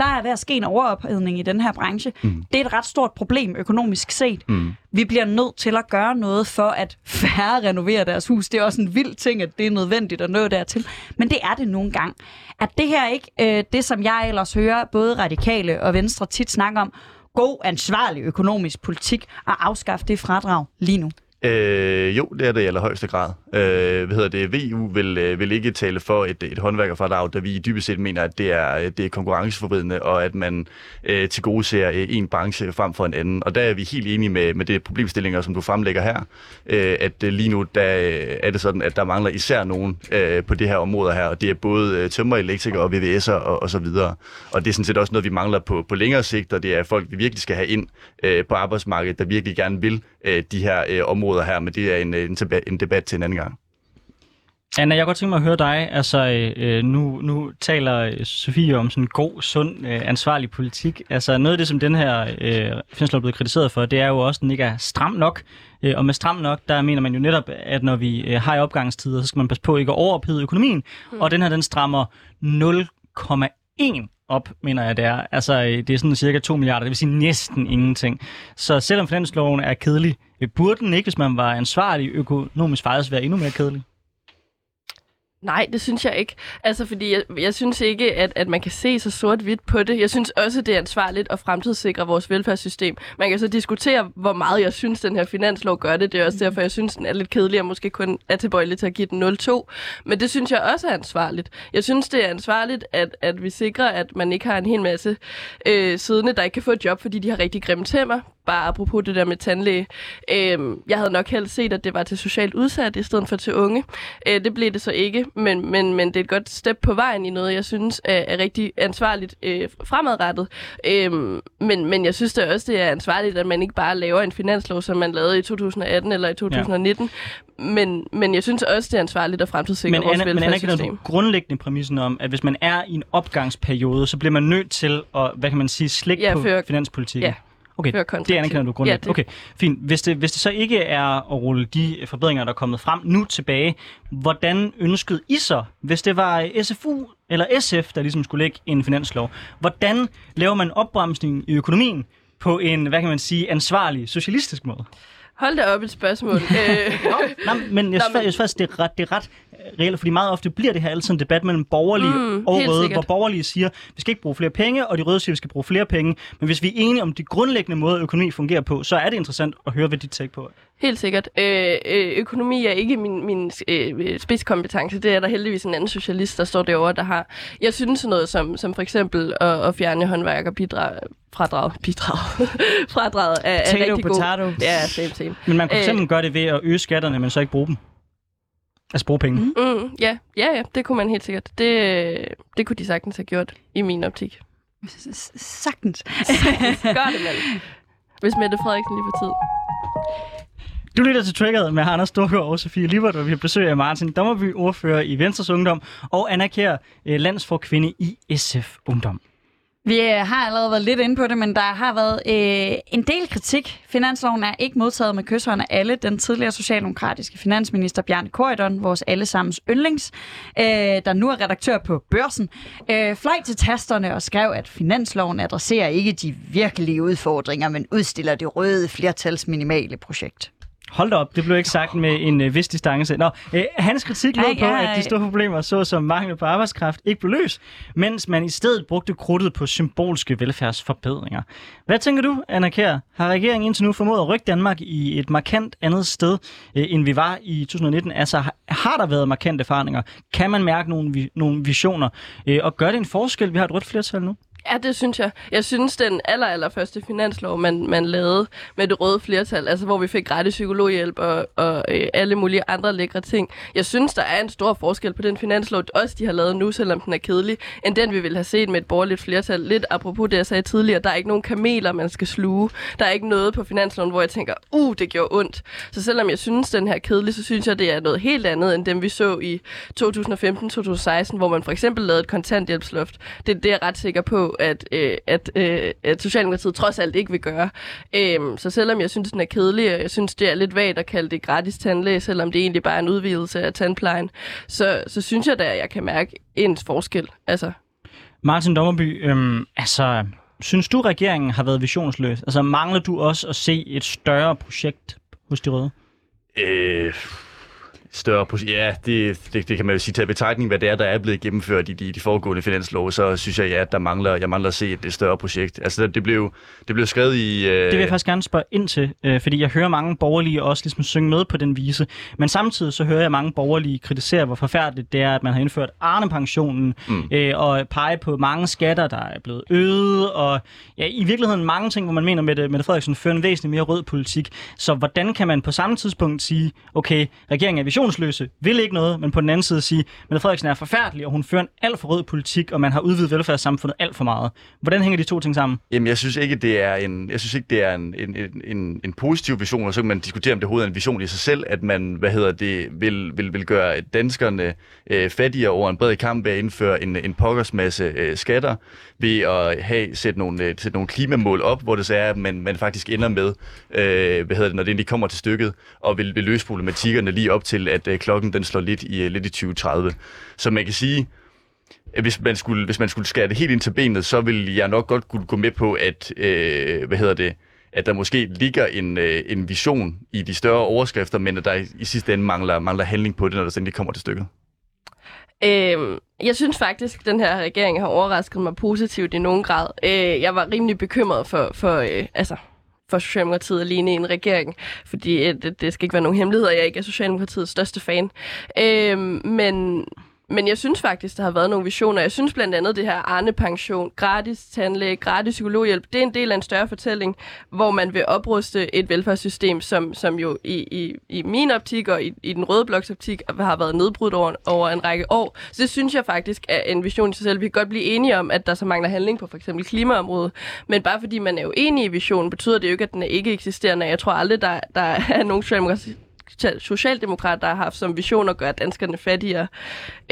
der er ved at ske en overophedning i den her branche. Mm. Det er et ret stort problem økonomisk set. Mm. Vi bliver nødt til at gøre noget for, at færre renoverer deres hus. Det er også en vild ting, at det er nødvendigt at nå dertil. Men det er det nogle gange. Er det her ikke øh, det, som jeg ellers hører både radikale og venstre tit snakke om, god, ansvarlig økonomisk politik at afskaffe det fradrag lige nu? Øh, jo, det er det i allerhøjeste grad. Øh, hvad hedder det? VU vil, øh, vil ikke tale for et, et håndværkerfradrag, da vi dybest set mener, at det er, det er konkurrenceforvridende, og at man øh, til gode ser øh, en branche frem for en anden. Og der er vi helt enige med, med det problemstillinger, som du fremlægger her, øh, at øh, lige nu der, er det sådan, at der mangler især nogen øh, på det her område her, og det er både tømmer, elektrikere og VVS'er og, og så videre. Og det er sådan set også noget, vi mangler på, på længere sigt, og det er folk, vi virkelig skal have ind øh, på arbejdsmarkedet, der virkelig gerne vil øh, de her øh, områder her, men det er en, en, debat, en debat til en anden gang. Anna, jeg kunne godt tænke mig at høre dig. Altså, øh, nu, nu taler øh, Sofie om sådan god, sund, øh, ansvarlig politik. Altså, noget af det, som den her øh, finanslov er blevet kritiseret for, det er jo også, at den ikke er stram nok. Øh, og med stram nok, der mener man jo netop, at når vi øh, har i opgangstider, så skal man passe på ikke at overophede økonomien. Mm. Og den her, den strammer 0,1 op, mener jeg det er. Altså, øh, det er sådan cirka 2 milliarder, det vil sige næsten ingenting. Så selvom finansloven er kedelig, øh, burde den ikke, hvis man var ansvarlig økonomisk, faktisk være endnu mere kedelig? Nej, det synes jeg ikke. Altså, fordi jeg, jeg synes ikke, at, at man kan se så sort-hvidt på det. Jeg synes også, det er ansvarligt at fremtidssikre vores velfærdssystem. Man kan så diskutere, hvor meget jeg synes, den her finanslov gør det. Det er også derfor, jeg synes, den er lidt kedelig og måske kun er tilbøjelig til at give den 0,2. Men det synes jeg også er ansvarligt. Jeg synes, det er ansvarligt, at, at vi sikrer, at man ikke har en hel masse øh, siddende, der ikke kan få et job, fordi de har rigtig grimme tæmmer. Bare apropos det der med tandlæge. Øh, jeg havde nok helst set, at det var til socialt udsat i stedet for til unge. Øh, det blev det så ikke, men, men, men det er et godt step på vejen i noget, jeg synes er, er rigtig ansvarligt øh, fremadrettet. Øh, men, men jeg synes da også, det er ansvarligt, at man ikke bare laver en finanslov, som man lavede i 2018 eller i 2019. Ja. Men, men jeg synes også, det er ansvarligt at fremtidssikre men vores Anna, men anerkender du grundlæggende præmissen om, at hvis man er i en opgangsperiode, så bliver man nødt til at, hvad kan man sige, slikke Ja, på finanspolitikken? ja, Okay, det anerkender du grundlæggende. Ja, det- Okay, fint. Hvis det, hvis det så ikke er at rulle de forbedringer, der er kommet frem nu tilbage, hvordan ønskede I så, hvis det var SFU eller SF, der ligesom skulle lægge en finanslov, hvordan laver man opbremsning i økonomien på en, hvad kan man sige, ansvarlig socialistisk måde? Hold da op et spørgsmål. øh, Nej, men jeg Nå, synes, men- jeg synes faktisk, det er ret, det er ret øh, reelt, fordi meget ofte bliver det her altid en debat mellem borgerlige Mm, og røde, sikkert. hvor borgerlige siger, vi skal ikke bruge flere penge, og de røde siger, vi skal bruge flere penge. Men hvis vi er enige om de grundlæggende måder, økonomi fungerer på, så er det interessant at høre, hvad de take på. Helt sikkert. Øh, øh, økonomi er ikke min, min øh, spidskompetence. Det er der heldigvis en anden socialist, der står derovre, der har. Jeg synes noget som, som for eksempel at, at fjerne håndværker bidrag, fradrag, bidrag, fradraget er, er Potato, rigtig potato. god. Ja, same, same. Men man kunne Øh. fx gøre det ved at øge skatterne, men så ikke bruge dem. Altså bruge penge. Mm. Mm, ja, ja, ja, det kunne man helt sikkert. Det, det kunne de sagtens have gjort, i min optik. S- Sagtens. Gør det, mand. Hvis Mette Frederiksen lige får tid. Du lytter til Triggered med Anders Storgård og Sofie Libert, hvor vi har besøg af Martin Dommerby, ordfører i Venstres Ungdom, og Anna Kjær, eh, landsforkvinde i SF Ungdom. Vi øh, har allerede været lidt inde på det, men der har været øh, en del kritik. Finansloven er ikke modtaget med kysshånd af alle. Den tidligere socialdemokratiske finansminister Bjarne Korydon, vores allesammens yndlings, øh, der nu er redaktør på Børsen, øh, fløj til tasterne og skrev, at finansloven adresserer ikke de virkelige udfordringer, men udstiller det røde flertals minimale projekt. Hold da op, det blev ikke sagt med en øh, vis distance. Nå, øh, hans kritik lød på, ej. at de store problemer, såsom mangel på arbejdskraft, ikke blev løst, mens man i stedet brugte krudtet på symbolske velfærdsforbedringer. Hvad tænker du, Anna Kjær? Har regeringen indtil nu formået at rykke Danmark i et markant andet sted, øh, end vi var i 2019? Altså, har- har der været markante forandringer? Kan man mærke nogle, vi- nogle visioner? Øh, og gør det en forskel? Vi har et rødt flertal nu. Ja, det synes jeg. Jeg synes, den aller, aller første finanslov, man, man lavede med det røde flertal, altså hvor vi fik gratis psykologhjælp og, og øh, alle mulige andre lækre ting. Jeg synes, der er en stor forskel på den finanslov, også de har lavet nu, selvom den er kedelig, end den, vi ville have set med et borgerligt flertal. Lidt apropos det, jeg sagde tidligere, der er ikke nogen kameler, man skal sluge. Der er ikke noget på finansloven, hvor jeg tænker, uh, det gjorde ondt. Så selvom jeg synes, den her er kedelig, så synes jeg, det er noget helt andet, end dem, vi så i 2015-2016, hvor man for eksempel lavede et kontanthjælpsloft. Det, det er jeg ret sikker på, at, øh, at, øh, at Socialdemokratiet trods alt ikke vil gøre. Øhm, så selvom jeg synes, den er kedelig, og jeg synes, det er lidt vagt at kalde det gratis tandlæge, selvom det egentlig bare er en udvidelse af tandplejen, så, så synes jeg da, at jeg kan mærke en forskel. Altså, Martin Dommerby, øhm, altså, synes du, regeringen har været visionsløs? Altså, mangler du også at se et større projekt hos de røde? Øh, større projekt. Ja, det, det, det kan man jo sige. I betragtning, hvad det er, der er blevet gennemført i de, de foregående finanslove, så synes jeg, ja, at der mangler, jeg mangler at se et, et større projekt. Altså, det blev, det blev skrevet i... Øh, Det vil jeg faktisk gerne spørge ind til, øh, fordi jeg hører mange borgerlige også ligesom synge med på den vise. Men samtidig så hører jeg mange borgerlige kritisere, hvor forfærdeligt det er, at man har indført Arne-pensionen mm. øh, og pege på mange skatter, der er blevet øget, og ja, i virkeligheden mange ting, hvor man mener, at Mette, Frederiksen fører en væsentlig mere rød politik. Så hvordan kan man på samme tidspunkt sige, okay, regeringen er visionsløse, vil ikke noget, men på den anden side sige, at Frederiksen er forfærdelig, og hun fører en alt for rød politik, og man har udvidet velfærdssamfundet alt for meget. Hvordan hænger de to ting sammen? Jamen, jeg synes ikke, det er en, jeg synes ikke, det er en, en, en- en, positiv vision, og så kan man diskutere, om det overhovedet er en vision i sig selv, at man, hvad hedder det, vil, vil, vil gøre danskerne øh, fattigere over en bred kamp ved at indføre en, en pokkers masse øh, skatter, ved at have, sætte, nogle, øh, sætte nogle klimamål op, hvor det så er, at man, man faktisk ender med, øh, hvad hedder det, når det endelig kommer til stykket, og vil, vil løse problematikkerne lige op til, at øh, klokken den slår lidt i, øh, lidt i 2030. Så man kan sige, at hvis man skulle, hvis man skulle skære det helt ind til benet, så vil jeg nok godt kunne gå med på, at, øh, hvad hedder det, at der måske ligger en, øh, en vision i de større overskrifter, men at der i, i sidste ende mangler, mangler handling på det, når det endelig kommer til stykket. Øh, jeg synes faktisk, at den her regering har overrasket mig positivt i nogen grad. Øh, jeg var rimelig bekymret for, for øh, altså, for Socialdemokratiet alene i en regering, fordi øh, det, det skal ikke være nogen hemmelighed, at jeg ikke er Socialdemokratiets største fan. Øh, men, men jeg synes faktisk, der har været nogle visioner. Jeg synes blandt andet det her Arne-pension, gratis tandlæge, gratis psykologhjælp, det er en del af en større fortælling, hvor man vil opruste et velfærdssystem, som, som jo i, i, i min optik og i, i den røde bloks optik har været nedbrudt over, over en række år. Så det synes jeg faktisk er en vision i sig selv. Vi kan godt blive enige om, at der så mangler handling på for eksempel klimaområdet, men bare fordi man er uenig i visionen, betyder det jo ikke, at den er ikke eksisterende. Jeg tror aldrig, der, der er nogen socialdemokrat, der har haft som vision at gøre danskerne fattigere,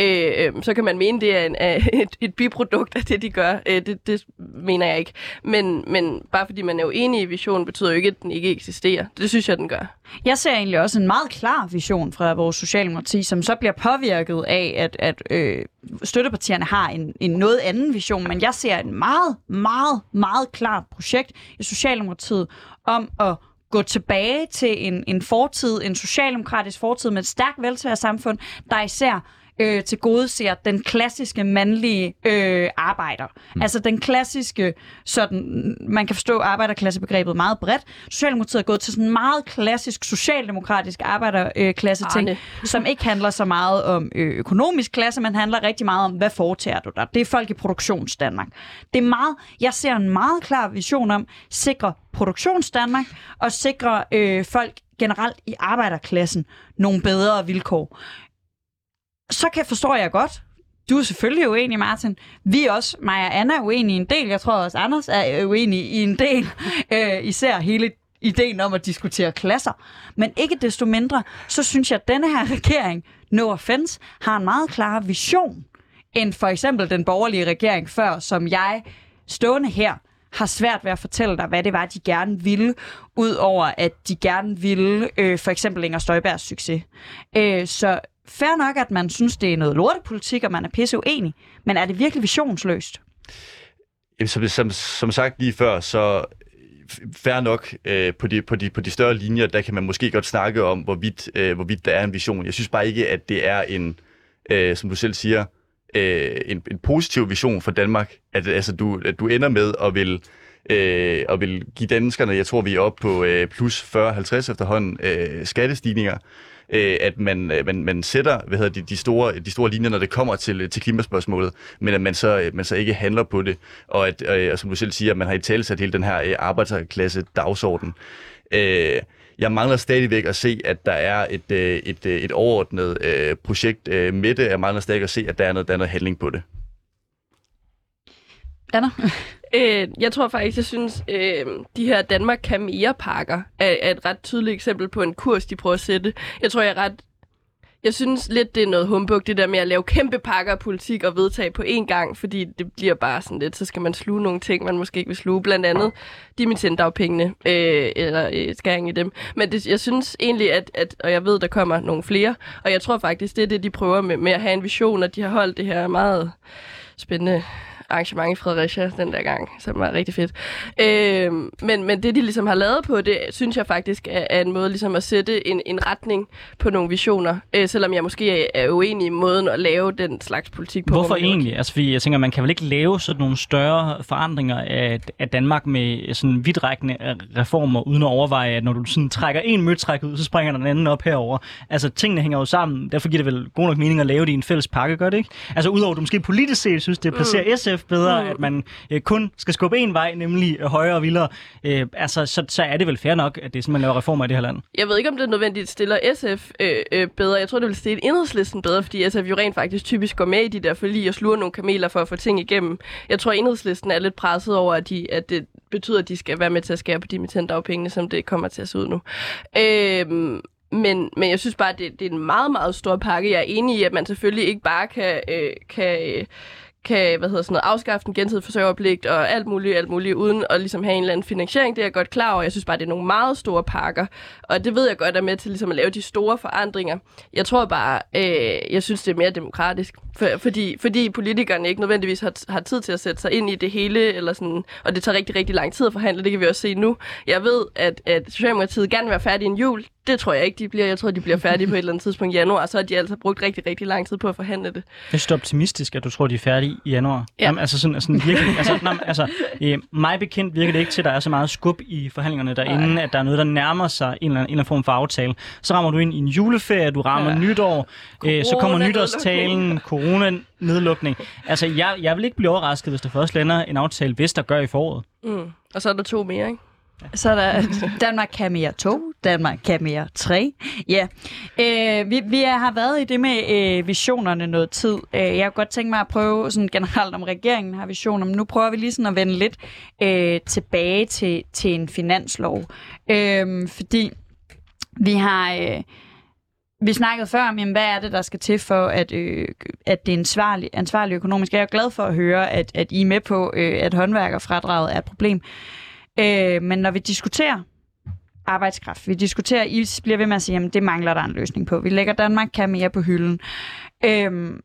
øh, øh, så kan man mene, det er en, øh, et, et biprodukt af det, de gør. Øh, det, det mener jeg ikke. Men, men bare fordi man er uenig enig i visionen, betyder jo ikke, at den ikke eksisterer. Det synes jeg, den gør. Jeg ser egentlig også en meget klar vision fra vores Socialdemokrati, som så bliver påvirket af, at, at øh, støttepartierne har en, en noget anden vision, men jeg ser et meget, meget, meget klart projekt i Socialdemokratiet om at gå tilbage til en, en fortid, en socialdemokratisk fortid med et stærkt velfærdssamfund, der især øh, til gode ser den klassiske mandlige øh, arbejder. Mm. Altså den klassiske, sådan, man kan forstå arbejderklassebegrebet meget bredt. Socialdemokratiet er gået til sådan en meget klassisk socialdemokratisk arbejderklasse ting, Arne. som ikke handler så meget om øh, økonomisk klasse, men handler rigtig meget om, hvad foretager du dig? Det er folk i produktionsdanmark. Det er meget, jeg ser en meget klar vision om sikre produktionsdanmark og sikre øh, folk generelt i arbejderklassen nogle bedre vilkår så kan forstår jeg godt, du er selvfølgelig uenig, Martin. Vi er også, mig og Anna er uenige i en del. Jeg tror også, Anders er uenig i en del. Øh, især hele ideen om at diskutere klasser. Men ikke desto mindre, så synes jeg, at denne her regering, no offense, har en meget klar vision, end for eksempel den borgerlige regering før, som jeg stående her har svært ved at fortælle dig, hvad det var, de gerne ville, udover at de gerne ville øh, for eksempel Inger Støjbergs succes. Øh, så fair nok, at man synes, det er noget lortepolitik, og man er pisse uenig, men er det virkelig visionsløst? Jamen, som, som, som sagt lige før, så fair nok øh, på, de, på, de, på de større linjer, der kan man måske godt snakke om, hvorvidt, øh, hvorvidt der er en vision. Jeg synes bare ikke, at det er en, øh, som du selv siger, øh, en, en positiv vision for Danmark, at, altså, du, at du ender med at vil, øh, at vil give danskerne, jeg tror vi er oppe på øh, plus 40-50 efterhånden, øh, skattestigninger, øh, at man, øh, man, man sætter hvad hedder de, de, store, de store linjer, når det kommer til, øh, til klimaspørgsmålet, men at man så, øh, man så ikke handler på det, og at, øh, og som du selv siger, at man har i tale sat hele den her øh, arbejdsklasse dagsorden. Øh, jeg mangler stadigvæk at se, at der er et, et, et overordnet øh, projekt øh, med det. Jeg mangler stadigvæk at se, at der er noget, der er noget handling på det. Anna? Øh, jeg tror faktisk, jeg synes, øh, de her Danmark kan mere pakker er, er et ret tydeligt eksempel på en kurs, de prøver at sætte. Jeg tror, jeg er ret jeg synes lidt, det er noget humbug, det der med at lave kæmpe pakker af politik og vedtage på én gang, fordi det bliver bare sådan lidt, så skal man sluge nogle ting, man måske ikke vil sluge, blandt andet dimittendagpengene, øh, eller øh, skæring i dem. Men det, jeg synes egentlig, at, at, og jeg ved, der kommer nogle flere, og jeg tror faktisk, det er det, de prøver med, med at have en vision, og de har holdt det her meget spændende arrangement i Fredericia den der gang, som var rigtig fedt. Øh, men, men det, de ligesom har lavet på det, synes jeg faktisk er, er en måde ligesom at sætte en, en retning på nogle visioner, øh, selvom jeg måske er, er uenig i måden at lave den slags politik på. Hvorfor egentlig? Altså, fordi jeg tænker, man kan vel ikke lave sådan nogle større forandringer af, af Danmark med sådan vidtrækkende reformer, uden at overveje, at når du sådan trækker en møtræk ud, så springer den anden op herover. Altså, tingene hænger jo sammen. Derfor giver det vel god nok mening at lave det i en fælles pakke, gør det ikke? Altså, udover at du måske politisk set synes, det placerer mm. SF bedre, mm. at man øh, kun skal skubbe en vej, nemlig højere og vildere, øh, altså, så, så er det vel fair nok, at det er sådan, man laver reformer i det her land. Jeg ved ikke, om det er nødvendigt stiller SF øh, øh, bedre. Jeg tror, det vil stille enhedslisten bedre, fordi SF jo rent faktisk typisk går med i de der forlig og sluger nogle kameler for at få ting igennem. Jeg tror, enhedslisten er lidt presset over, at, de, at det betyder, at de skal være med til at skære på dimittendagpengene, som det kommer til at se ud nu. Øh, men, men jeg synes bare, at det, det er en meget, meget stor pakke. Jeg er enig i, at man selvfølgelig ikke bare kan, øh, kan øh, kan hvad hedder sådan noget, afskaffe den gensidige forsørgerpligt og alt muligt, alt muligt, uden at ligesom have en eller anden finansiering. Det er jeg godt klar over. Jeg synes bare, det er nogle meget store pakker, og det ved jeg godt er med til ligesom at lave de store forandringer. Jeg tror bare, øh, jeg synes, det er mere demokratisk, for, fordi, fordi politikerne ikke nødvendigvis har, har tid til at sætte sig ind i det hele, eller sådan, og det tager rigtig, rigtig lang tid at forhandle. Det kan vi også se nu. Jeg ved, at, at Socialdemokratiet gerne vil være færdig i en jul. Det tror jeg ikke, de bliver. Jeg tror, de bliver færdige på et eller andet tidspunkt i januar, så har de altså brugt rigtig, rigtig lang tid på at forhandle det. Jeg synes, det er optimistisk, at du tror, de er færdige i januar. Ja. Jamen, altså, sådan, sådan virkelig, altså, nej, altså, øh, mig bekendt virker det ikke til, at der er så meget skub i forhandlingerne derinde, Nej. at der er noget, der nærmer sig en eller, anden, en eller anden form for aftale. Så rammer du ind i en juleferie, du rammer ja. nytår, øh, så kommer nytårstalen, corona-nedlukning. Altså, jeg, jeg vil ikke blive overrasket, hvis der først lander en aftale, hvis der gør i foråret. Mm. Og så er der to mere, ikke? Så er der Danmark kan mere 2, Danmark kan mere 3. Ja, øh, vi, vi har været i det med øh, visionerne noget tid. Øh, jeg har godt tænkt mig at prøve sådan generelt, om regeringen har visioner, men nu prøver vi lige sådan at vende lidt øh, tilbage til, til en finanslov. Øh, fordi vi har... Øh, vi snakkede før om, jamen, hvad er det, der skal til for, at, øh, at det er ansvarlig, ansvarlig økonomisk. Jeg er glad for at høre, at, at I er med på, øh, at håndværkerfradraget er et problem. Øh, Øh, men når vi diskuterer arbejdskraft, vi diskuterer, I bliver ved med at sige, jamen det mangler der en løsning på. Vi lægger Danmark kan mere på hylden. Øh,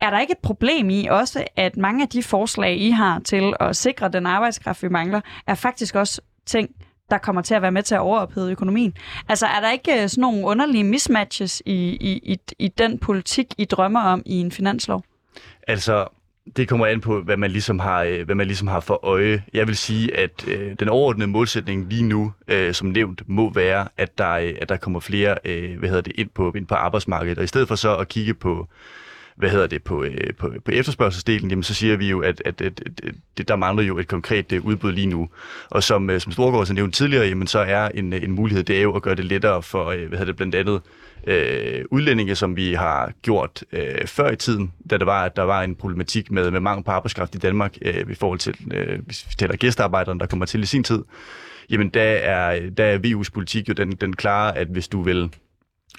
er der ikke et problem i også, at mange af de forslag, I har til at sikre den arbejdskraft, vi mangler, er faktisk også ting, der kommer til at være med til at overophede økonomien. Altså er der ikke øh, sådan nogle underlige mismatches i, i, i, i den politik, I drømmer om i en finanslov? Altså, det kommer an på, hvad man ligesom har, øh, hvad man ligesom har for øje. Jeg vil sige, at øh, den overordnede målsætning lige nu, øh, som nævnt, må være, at der, øh, at der kommer flere øh, hvad hedder det, ind, på, ind på arbejdsmarkedet. Og i stedet for så at kigge på, hvad hedder det, på, øh, på, på efterspørgselsdelen, jamen så siger vi jo, at, at, at, at, der mangler jo et konkret øh, udbud lige nu. Og som, øh, som Storgård så nævnte tidligere, jamen så er en, øh, en mulighed, det er jo at gøre det lettere for, øh, hvad hedder det, blandt andet øh, udlændinge, som vi har gjort øh, før i tiden, da der var, at der var en problematik med, med mangel på arbejdskraft i Danmark øh, i forhold til, øh, hvis vi taler gæstearbejderne, der kommer til i sin tid, jamen der er, der er VU's politik jo den, den klare, at hvis du vil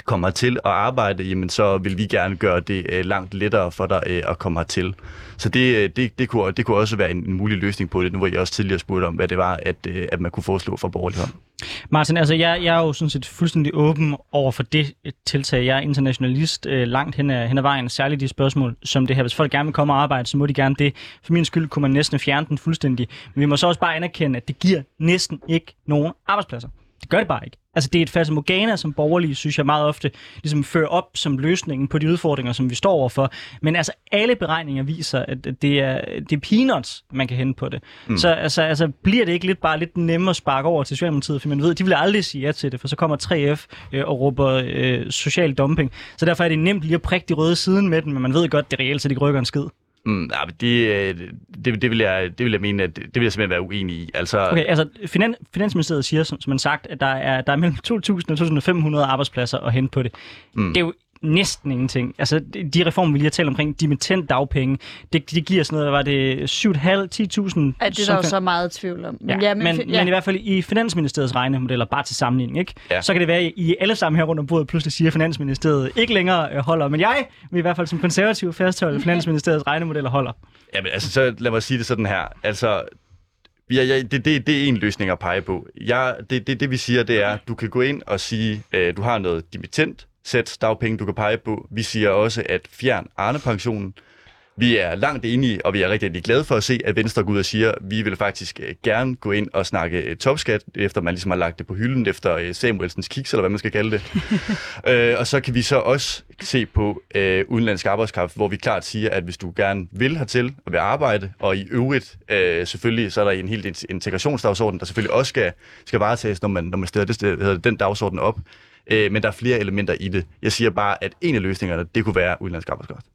kommer til at arbejde, jamen så vil vi gerne gøre det øh, langt lettere for dig øh, at komme hertil. Så det, øh, det, det, kunne, det kunne også være en, en mulig løsning på det, nu hvor jeg også tidligere spurgte om, hvad det var, at, øh, at man kunne foreslå for borgerlig hånd. Martin, altså jeg, jeg er jo sådan set fuldstændig åben over for det øh, tiltag. Jeg er internationalist øh, langt hen ad, hen ad vejen, særligt de spørgsmål som det her. Hvis folk gerne vil komme og arbejde, så må de gerne det. For min skyld kunne man næsten fjerne den fuldstændig. Men vi må så også bare anerkende, at det giver næsten ikke nogen arbejdspladser. Det gør det bare ikke. Altså det er et fatamorgana, som borgerlige, synes jeg meget ofte, ligesom fører op som løsningen på de udfordringer, som vi står overfor. Men altså alle beregninger viser, at det er, det er peanuts, man kan hente på det. Mm. Så altså, altså, bliver det ikke lidt bare lidt nemmere at sparke over til Socialdemokratiet, for man ved, de vil aldrig sige ja til det, for så kommer 3F øh, og råber øh, social dumping. Så derfor er det nemt lige at prikke de røde siden med den, men man ved godt, det reelt set ikke rykker en skid. Mm, ja, det, øh, det, det, vil jeg, det vil jeg mene, at det vil jeg simpelthen være uenig i. Altså, okay, altså Finan, Finansministeriet siger, som, som man sagt, at der er, der er mellem 2.000 og 2.500 arbejdspladser at hente på det. Mm. Det er jo næsten ingenting. Altså, de reformer, vi lige har talt omkring, dimittent dagpenge, det, det giver sådan noget, var det 7.500-10.000? Ja, det er der jo så meget tvivl om. Men, ja, ja, men, men, ja. men i hvert fald i Finansministeriets regnemodeller, bare til sammenligning, ikke? Ja. så kan det være, at I alle sammen her rundt om bordet pludselig siger, at Finansministeriet ikke længere øh, holder. Men jeg vil i hvert fald som konservativ fastholde, at Finansministeriets regnemodeller holder. Jamen, altså, så lad mig sige det sådan her. Altså, Ja, ja, det, det, det er en løsning at pege på. Ja, det, det, det vi siger, det er, at du kan gå ind og sige, at du har noget dimittent, sæt dagpenge, du kan pege på. Vi siger også, at fjern Arne-pensionen. Vi er langt enige, og vi er rigtig, rigtig glade for at se, at Venstre går ud og siger, at vi vil faktisk øh, gerne gå ind og snakke øh, topskat, efter man ligesom har lagt det på hylden efter øh, Samuelsens kiks, eller hvad man skal kalde det. øh, og så kan vi så også se på øh, udenlandsk arbejdskraft, hvor vi klart siger, at hvis du gerne vil hertil og vil arbejde, og i øvrigt øh, selvfølgelig, så er der en helt integrationsdagsorden, der selvfølgelig også skal, skal varetages, når man, når man stiller det, den dagsorden op, Øh, men der er flere elementer i det. Jeg siger bare, at en af løsningerne, det kunne være udenlandsk arbejdskraft.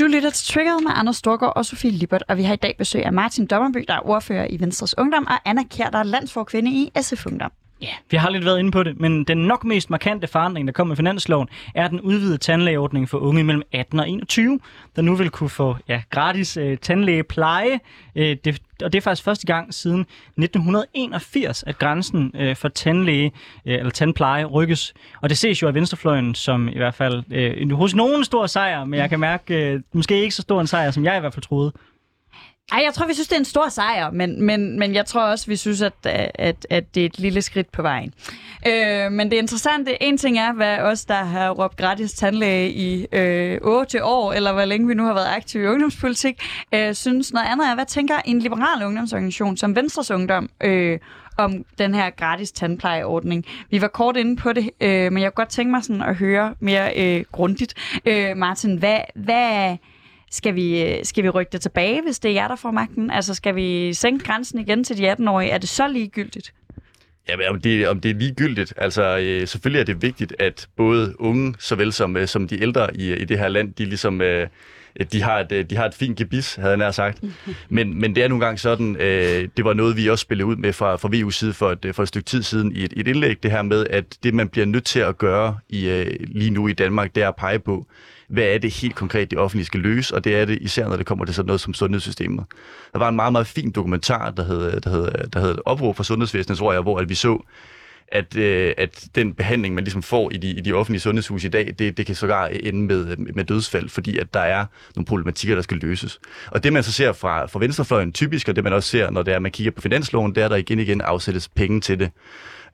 Du lytter til Triggeret med Anders Storgård og Sofie Lippert, og vi har i dag besøg af Martin Dommerby, der er ordfører i Venstres Ungdom, og Anna Kjær, der er landsforkvinde i SF Ungdom. Ja, vi har lidt været inde på det, men den nok mest markante forandring, der kommer med finansloven, er den udvidede tandlægeordning for unge mellem 18 og 21, der nu vil kunne få ja, gratis øh, tandlægepleje. Øh, det, og det er faktisk første gang siden 1981, at grænsen øh, for tandlæge øh, eller tandpleje rykkes. Og det ses jo af venstrefløjen som i hvert fald øh, hos nogen stor sejr, men jeg kan mærke, øh, måske ikke så stor en sejr, som jeg i hvert fald troede. Ej, jeg tror, vi synes, det er en stor sejr, men, men, men jeg tror også, vi synes, at, at, at det er et lille skridt på vejen. Øh, men det interessante, en ting er, hvad os, der har råbt gratis tandlæge i øh, 8 år, eller hvor længe vi nu har været aktive i ungdomspolitik, øh, synes noget andet er, hvad tænker en liberal ungdomsorganisation som Venstres Ungdom øh, om den her gratis tandplejeordning. Vi var kort inde på det, øh, men jeg kunne godt tænke mig sådan at høre mere øh, grundigt. Øh, Martin, hvad... hvad skal vi, skal vi rykke det tilbage, hvis det er jer, der får magten? Altså, skal vi sænke grænsen igen til de 18-årige? Er det så ligegyldigt? Ja, om det, om det er ligegyldigt. Altså, øh, selvfølgelig er det vigtigt, at både unge, såvel som, øh, som de ældre i, i det her land, de ligesom... Øh, de har, et, øh, de har et fint gebis, havde jeg nær sagt. Men, men det er nogle gange sådan, øh, det var noget, vi også spillede ud med fra, fra VU's side for et, for et stykke tid siden i et, et indlæg, det her med, at det, man bliver nødt til at gøre i, øh, lige nu i Danmark, det er at pege på, hvad er det helt konkret, det offentlige skal løse, og det er det især, når det kommer til sådan noget som sundhedssystemet. Der var en meget, meget fin dokumentar, der hed, der hed, der hed Opråb for Sundhedsvæsenet, tror jeg, hvor at vi så, at, øh, at den behandling, man ligesom får i de, i de offentlige sundhedshus i dag, det, det kan sågar ende med, med dødsfald, fordi at der er nogle problematikker, der skal løses. Og det, man så ser fra, fra venstrefløjen typisk, og det man også ser, når det er, man kigger på finansloven, det er, der igen igen afsættes penge til det.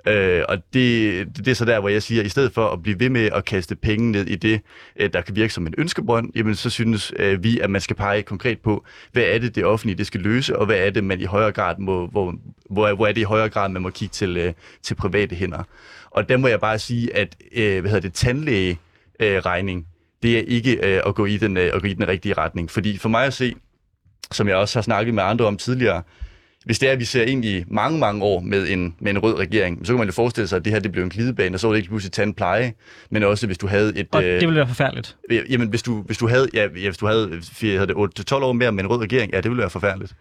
Øh, og det, det er så der, hvor jeg siger, at i stedet for at blive ved med at kaste penge ned i det, øh, der kan virke som en ønskebrønd, jamen så synes øh, vi, at man skal pege konkret på, hvad er det, det offentlige det skal løse, og hvad er det, man i højere grad må, hvor, hvor, hvor er det i højere grad, man må kigge til, øh, til private hænder. Og der må jeg bare sige, at øh, hvad hedder det, tandlæge øh, regning, det er ikke øh, at, gå i den, øh, at gå i den rigtige retning. Fordi for mig at se, som jeg også har snakket med andre om tidligere, hvis det er, at vi ser ind i mange, mange år med en, med en rød regering, så kan man jo forestille sig, at det her det blev en glidebane, og så var det ikke pludselig tandpleje, men også hvis du havde et... Og øh, det ville være forfærdeligt. Jamen, hvis du, hvis du havde, ja, hvis du havde, havde det 8-12 år mere med en rød regering, ja, det ville være forfærdeligt.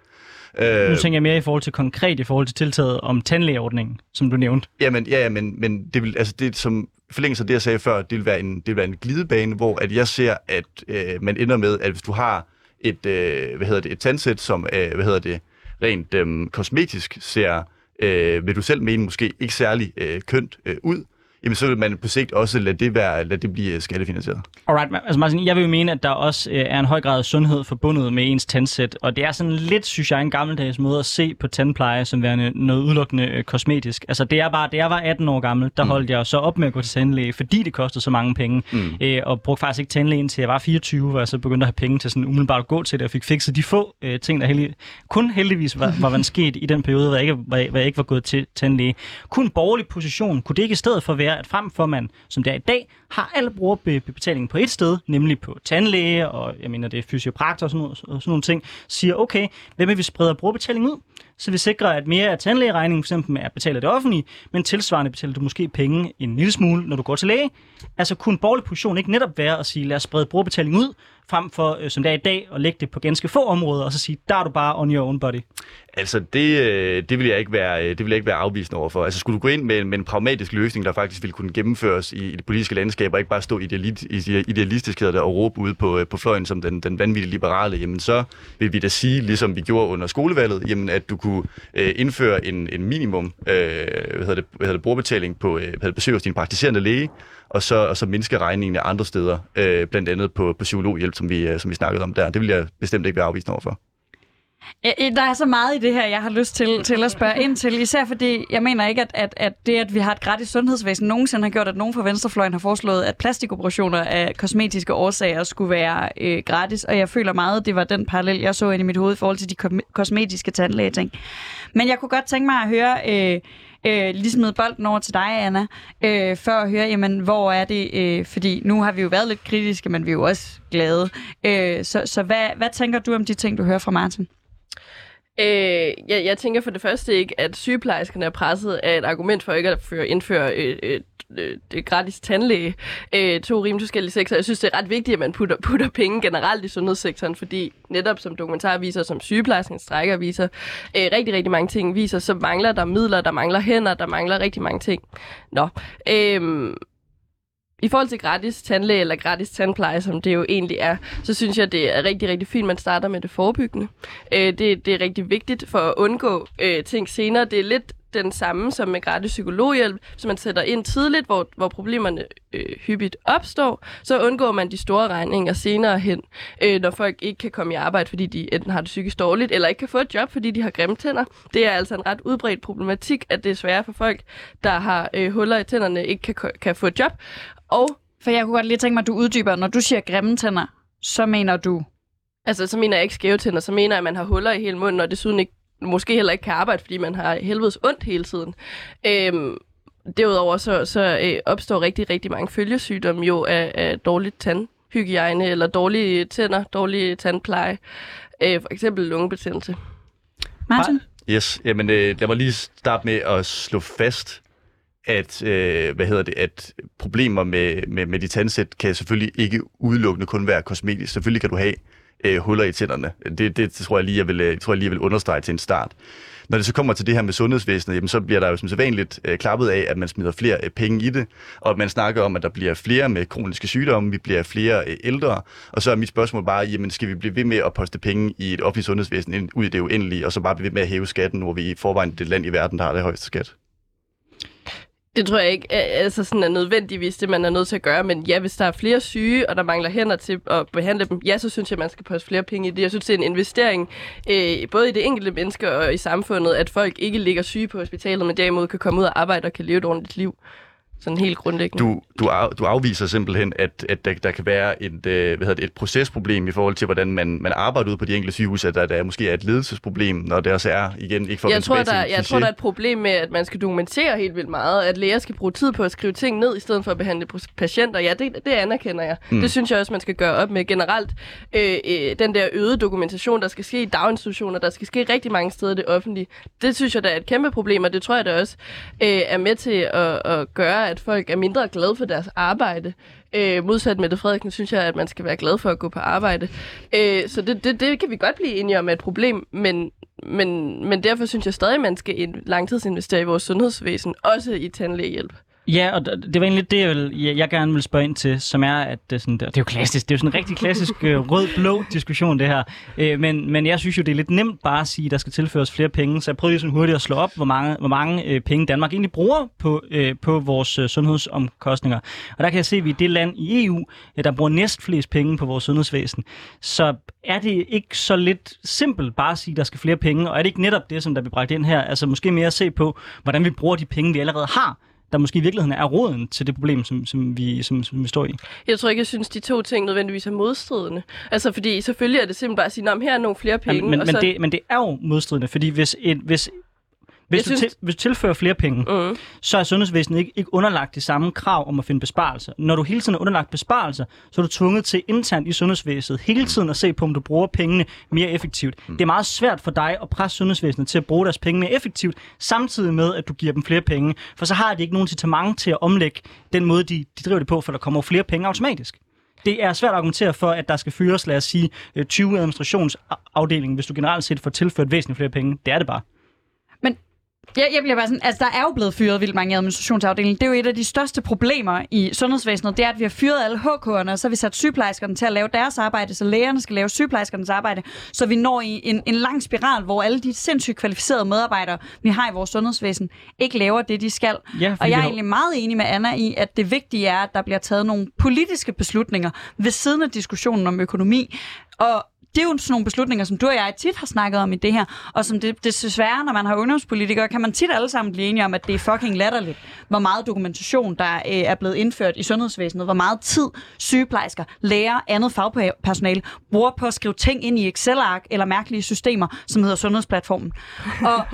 Nu Øh, tænker jeg mere i forhold til konkret, i forhold til tiltaget om tandlægeordningen, som du nævnte. jamen, ja, ja, men, men det vil, altså det, som forlængelse af det, jeg sagde før, det vil være en, det vil være en glidebane, hvor at jeg ser, at øh, man ender med, at hvis du har et, øh, hvad hedder det, et tandsæt, som, øh, hvad hedder det, rent øh, kosmetisk ser, øh, vil du selv mene, måske ikke særlig øh, kønt øh, ud, jamen så vil man på sigt også lade det, være, lade det blive øh, skattefinansieret. Alright, altså Martin, jeg vil jo mene, at der også øh, er en høj grad af sundhed forbundet med ens tandsæt, og det er sådan lidt, synes jeg, en gammeldags måde at se på tandpleje som værende noget udelukkende øh, kosmetisk. Altså det er bare, da jeg var 18 år gammel, der Mm. holdt jeg så op med at gå til tandlæge, fordi det kostede så mange penge, Mm. øh, og brugte faktisk ikke tandlægen til jeg var 24, hvor jeg så begyndte at have penge til sådan umiddelbart at gå til det, og fik fikset de få øh, ting, der heldig, kun heldigvis var, var, var sket i den periode, hvor jeg, ikke, hvor, jeg, hvor jeg ikke var gået til tandlæge. Kun borgerlig position, kunne det ikke i stedet for være, at frem for man, som det er i dag, har alle brugerbetalingen på et sted, nemlig på tandlæge, og jeg mener, det er fysiopraktor og sådan, noget, og sådan nogle ting, siger, okay, hvem vil vi spreder brugerbetalingen ud? Så vi sikrer, at mere af tandlægeregningen for eksempel er betalt af det offentlige, men tilsvarende betaler du måske penge en lille smule, når du går til læge. Altså kunne en borgerlig position ikke netop være at sige, lad os sprede brugerbetaling ud, frem for, øh, som det er i dag, at lægge det på ganske få områder, og så sige, der er du bare on your own body. Altså, det, øh, det vil jeg ikke være, øh, det vil jeg ikke være afvisende overfor. Altså, skulle du gå ind med, med en pragmatisk løsning, der faktisk ville kunne gennemføres i, i det politiske landskab, og ikke bare stå idealit, idealistisk hedder det, og råbe ude på, øh, på fløjen som den, den vanvittige liberale, jamen så vil vi da sige, ligesom vi gjorde under skolevalget, jamen at du kunne øh, indføre en, en minimum øh, hvad hedder det, hvad hedder det, brugerbetaling på øh, hvad hedder det, besøg hos din praktiserende læge, og så, og så mindske regningen af andre steder, øh, blandt andet på, på psykologhjælp, som vi, øh, som vi snakkede om der. Det vil jeg bestemt ikke være afvist overfor. Der er så meget i det her, jeg har lyst til, til at spørge ind til, især fordi jeg mener ikke, at, at, at det, at vi har et gratis sundhedsvæsen, nogensinde har gjort, at nogen fra venstrefløjen har foreslået, at plastikoperationer af kosmetiske årsager skulle være øh, gratis, og jeg føler meget, det var den parallel, jeg så ind i mit hoved i forhold til de kom- kosmetiske tandlægeting. Men jeg kunne godt tænke mig at høre, øh, øh, lige smide bolden over til dig, Anna, øh, for at høre, jamen, hvor er det, øh, fordi nu har vi jo været lidt kritiske, men vi er jo også glade. Øh, så så hvad, hvad tænker du om de ting, du hører fra Martin? Øh, jeg, jeg tænker for det første ikke, at sygeplejerskerne er presset af et argument for ikke at føre, indføre øh, øh, øh, det gratis tandlæge. Øh, to rimelig forskellige sektorer. Jeg synes, det er ret vigtigt, at man putter, putter penge generelt i sundhedssektoren, fordi netop som dokumentar viser, som sygeplejersken strækker viser, øh, rigtig, rigtig mange ting viser, så mangler der midler, der mangler hænder, der mangler rigtig mange ting. Nå, øh, i forhold til gratis tandlæge eller gratis tandpleje, som det jo egentlig er, så synes jeg, det er rigtig, rigtig fint, man starter med det forebyggende. Øh, det, det er rigtig vigtigt for at undgå øh, ting senere. Det er lidt den samme som med gratis psykologhjælp, så man sætter ind tidligt, hvor, hvor problemerne øh, hyppigt opstår, så undgår man de store regninger senere hen, øh, når folk ikke kan komme i arbejde, fordi de enten har det psykisk dårligt, eller ikke kan få et job, fordi de har grimme tænder. Det er altså en ret udbredt problematik, at det er svært for folk, der har øh, huller i tænderne, ikke kan, kan få et job. Og For jeg kunne godt lige tænke mig, at du uddyber, når du siger grimme tænder, så mener du... Altså, så mener jeg ikke skæve tænder, så mener jeg, at man har huller i hele munden, og desuden ikke, måske heller ikke kan arbejde, fordi man har helvedes ondt hele tiden. Øhm, derudover så, så øh, opstår rigtig, rigtig mange følgesygdomme jo af, af dårligt tandhygiejne, eller dårlige tænder, dårlig tandpleje. Øh, for eksempel lungebetændelse. Martin? Yes, jamen øh, lad mig lige starte med at slå fast, at, øh, hvad hedder det, at problemer med, med, med de tandsæt kan selvfølgelig ikke udelukkende kun være kosmetisk. Selvfølgelig kan du have øh, huller i tænderne. Det, det, tror jeg lige, jeg vil, jeg tror jeg lige, jeg vil understrege til en start. Når det så kommer til det her med sundhedsvæsenet, jamen, så bliver der jo som sædvanligt øh, klappet af, at man smider flere øh, penge i det, og man snakker om, at der bliver flere med kroniske sygdomme, vi bliver flere øh, ældre, og så er mit spørgsmål bare, jamen skal vi blive ved med at poste penge i et offentligt sundhedsvæsen ind, ud i det uendelige, og så bare blive ved med at hæve skatten, hvor vi i forvejen er det land i verden, der har det højeste skat? Det tror jeg ikke altså sådan er nødvendigvis det, man er nødt til at gøre. Men ja, hvis der er flere syge, og der mangler hænder til at behandle dem, ja, så synes jeg, man skal poste flere penge i det. Jeg synes, det er en investering øh, både i det enkelte menneske og i samfundet, at folk ikke ligger syge på hospitalet, men derimod kan komme ud og arbejde og kan leve et ordentligt liv sådan helt grundlæggende. Du, du, af, du afviser simpelthen, at, at der, der kan være et, øh, hvad hedder det, et procesproblem i forhold til, hvordan man, man arbejder ud på de enkelte sygehuse, at der, der måske er et ledelsesproblem, når der også er, igen, ikke for at jeg vende tror, der, jeg tror, der er et problem med, at man skal dokumentere helt vildt meget, at læger skal bruge tid på at skrive ting ned, i stedet for at behandle patienter. Ja, det, det anerkender jeg. Mm. Det synes jeg også, man skal gøre op med generelt. Øh, øh, den der øgede dokumentation, der skal ske i daginstitutioner, der skal ske rigtig mange steder i det offentlige, det synes jeg, der er et kæmpe problem, og det tror jeg da også øh, er med til at, at gøre, at folk er mindre glade for deres arbejde. Øh, modsat Mette Frederiksen synes jeg, at man skal være glad for at gå på arbejde. Øh, så det, det, det kan vi godt blive enige om er et problem, men, men, men derfor synes jeg stadig, at man skal langtidsinvestere i vores sundhedsvæsen, også i tandlægehjælp. Ja, og det var egentlig det, jeg, vil, jeg, jeg gerne vil spørge ind til, som er, at det er, sådan, det er jo klassisk, det er jo sådan en rigtig klassisk øh, rød-blå diskussion, det her. Øh, men, men jeg synes jo, det er lidt nemt bare at sige, at der skal tilføres flere penge, så jeg prøvede lige sådan hurtigt at slå op, hvor mange, hvor mange øh, penge Danmark egentlig bruger på, øh, på vores øh, sundhedsomkostninger. Og der kan jeg se, at vi er det land i EU, øh, der bruger næst flest penge på vores sundhedsvæsen. Så er det ikke så lidt simpelt bare at sige, at der skal flere penge, og er det ikke netop det, som der bliver bragt ind her? Altså måske mere at se på, hvordan vi bruger de penge, vi allerede har, der måske i virkeligheden er roden til det problem, som, som, vi, som, som vi står i. Jeg tror ikke, jeg synes, de to ting nødvendigvis er modstridende. Altså, fordi selvfølgelig er det simpelthen bare at sige, at her er nogle flere penge. Ja, men, men, så... det, men det er jo modstridende, fordi hvis, et, hvis, hvis, Jeg du, synes- til, hvis du tilfører flere penge, Mm. så er sundhedsvæsenet ikke, ikke underlagt de samme krav om at finde besparelser. Når du hele tiden er underlagt besparelser, så er du tvunget til internt i sundhedsvæsenet hele tiden at se på, om du bruger pengene mere effektivt. Mm. Det er meget svært for dig at presse sundhedsvæsenet til at bruge deres penge mere effektivt, samtidig med, at du giver dem flere penge. For så har de ikke nogen incitament til at omlægge den måde, de, de driver det på, for der kommer flere penge automatisk. Det er svært at argumentere for, at der skal fyres, lad os sige, øh, 20 administrationsafdelinger, hvis du generelt set får tilført væsentligt flere penge. Det er det bare. Jeg, jeg bliver bare sådan, altså der er jo blevet fyret vildt mange i administrationsafdelingen. Det er jo et af de største problemer i sundhedsvæsenet, det er, at vi har fyret alle HK'erne, og så har vi sat sygeplejerskerne til at lave deres arbejde, så lægerne skal lave sygeplejerskernes arbejde, så vi når i en, en lang spiral, hvor alle de sindssygt kvalificerede medarbejdere, vi har i vores sundhedsvæsen, ikke laver det, de skal. Ja, Og jeg er egentlig meget enig med Anna i, at det vigtige er, at der bliver taget nogle politiske beslutninger ved siden af diskussionen om økonomi. Og det er jo sådan nogle beslutninger, som du og jeg tit har snakket om i det her, og som det, desværre, når man har ungdomspolitikere, kan man tit alle sammen blive enige om, at det er fucking latterligt, hvor meget dokumentation, der øh, er blevet indført i sundhedsvæsenet, hvor meget tid sygeplejersker, læger, andet fagpersonale bruger på at skrive ting ind i Excel-ark eller mærkelige systemer, som hedder Sundhedsplatformen. Og,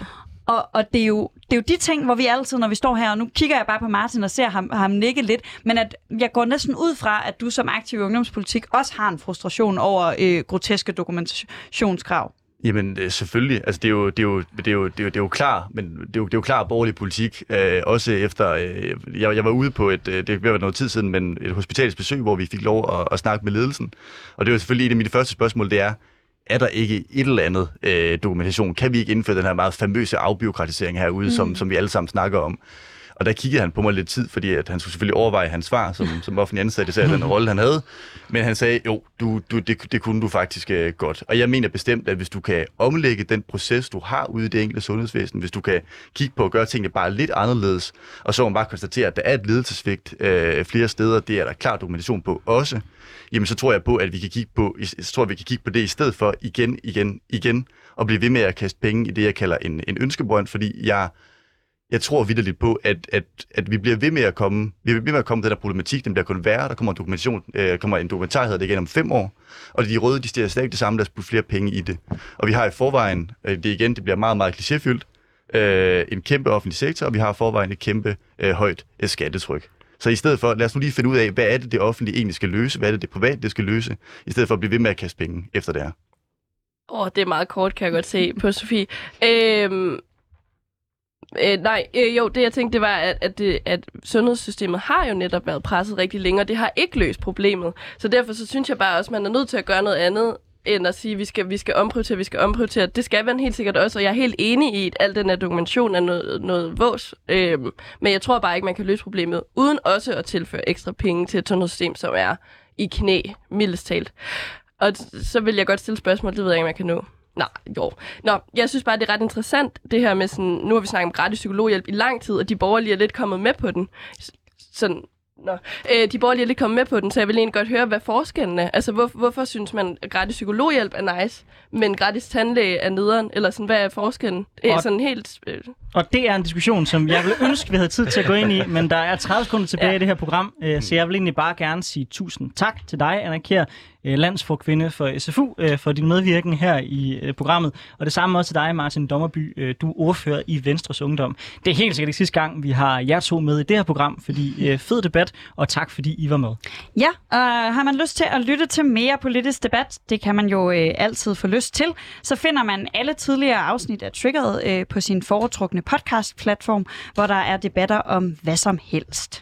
og, og det, er jo, det er jo de ting, hvor vi altid, når vi står her, og nu kigger jeg bare på Martin og ser ham, ham nikke lidt, men at jeg går næsten ud fra, at du som aktiv i ungdomspolitik også har en frustration over øh, groteske dokumentationskrav. Jamen selvfølgelig, altså det er jo, det er jo, det er jo, det er jo, det er jo klar, men det er jo, det er jo klar borgerlig politik, øh, også efter, øh, jeg, jeg var ude på et, øh, det er ved noget tid siden, men et hospitalsbesøg, hvor vi fik lov at, at snakke med ledelsen, og det var selvfølgelig et af mine første spørgsmål, det er, er der ikke et eller andet øh, dokumentation? Kan vi ikke indføre den her meget famøse afbiokratisering herude, mm. som, som vi alle sammen snakker om? Og der kiggede han på mig lidt tid, fordi at han skulle selvfølgelig overveje hans svar som, som offentlig ansat, især den rolle, han havde. Men han sagde, jo, du, du, det, det kunne du faktisk øh, godt. Og jeg mener bestemt, at hvis du kan omlægge den proces, du har ude i det enkelte sundhedsvæsen, hvis du kan kigge på at gøre tingene bare lidt anderledes, og så man bare konstatere, at der er et ledelsesvigt øh, flere steder, det er der klar dokumentation på også, jamen så tror jeg på, at vi kan kigge på, så tror jeg, vi kan kigge på det i stedet for igen, igen, igen, og blive ved med at kaste penge i det, jeg kalder en, en ønskebrønd, fordi jeg, jeg tror vidderligt på, at, at, at vi bliver ved med at komme, vi bliver ved med at komme den der problematik, den bliver kun værre, der kommer en dokumentation, øh, kommer en dokumentar, hedder det igen om fem år, og de røde, de stiger stadig det samme, der skal putte flere penge i det. Og vi har i forvejen, øh, det igen, det bliver meget, meget klichéfyldt, øh, en kæmpe offentlig sektor, og vi har i forvejen et kæmpe øh, højt øh, skattetryk. Så i stedet for, lad os nu lige finde ud af, hvad er det, det offentlige egentlig skal løse, hvad er det, det private, det skal løse, i stedet for at blive ved med at kaste penge efter det her. Åh, oh, det er meget kort, kan jeg godt se på Sofie. Øhm, øh, nej, øh, jo, det jeg tænkte, det var, at, at, det, at sundhedssystemet har jo netop været presset rigtig længe, og det har ikke løst problemet. Så derfor så synes jeg bare også, at man er nødt til at gøre noget andet, end at sige, at vi skal, vi skal omprioritere, vi skal omprioritere. Det skal man helt sikkert også, og jeg er helt enig i, at al den her dokumentation er noget, noget vås. Øhm, men jeg tror bare ikke, man kan løse problemet, uden også at tilføre ekstra penge til et sundhedssystem, som er i knæ, mildest talt. Og så vil jeg godt stille spørgsmål, det ved jeg ikke, om jeg kan nå. Nej, jo. Nå, jeg synes bare, det er ret interessant, det her med sådan, nu har vi snakket om gratis psykologhjælp i lang tid, og de borgerlige er lidt kommet med på den. Sådan, Nå, øh, de borgerlige er lidt kommet med på den, så jeg vil egentlig godt høre, hvad forskellen er. Altså, hvor, hvorfor synes man, at gratis psykologhjælp er nice, men gratis tandlæge er nederen? Eller sådan, hvad er forskellen? Er Og- sådan helt... Øh, Og det er en diskussion, som jeg vil ønske, vi havde tid til at gå ind i, men der er 30 sekunder tilbage ja. Ja. i det her program, øh, så jeg vil egentlig bare gerne sige tusind tak til dig, Anna Kjær, landsfor landsforkvinde for SFU, øh, for din medvirken her i øh, programmet. Og det samme også til dig, Martin Dommerby, du er ordfører i Venstres Ungdom. Det er helt sikkert ikke sidste gang, vi har jer to med i det her program, fordi fed debat, og tak fordi I var med. Ja, og har man lyst til at lytte til mere politisk debat, det kan man jo øh, altid få lyst til, så finder man alle tidligere afsnit af Triggeret øh, på sin foretrukne podcast-platform, hvor der er debatter om hvad som helst.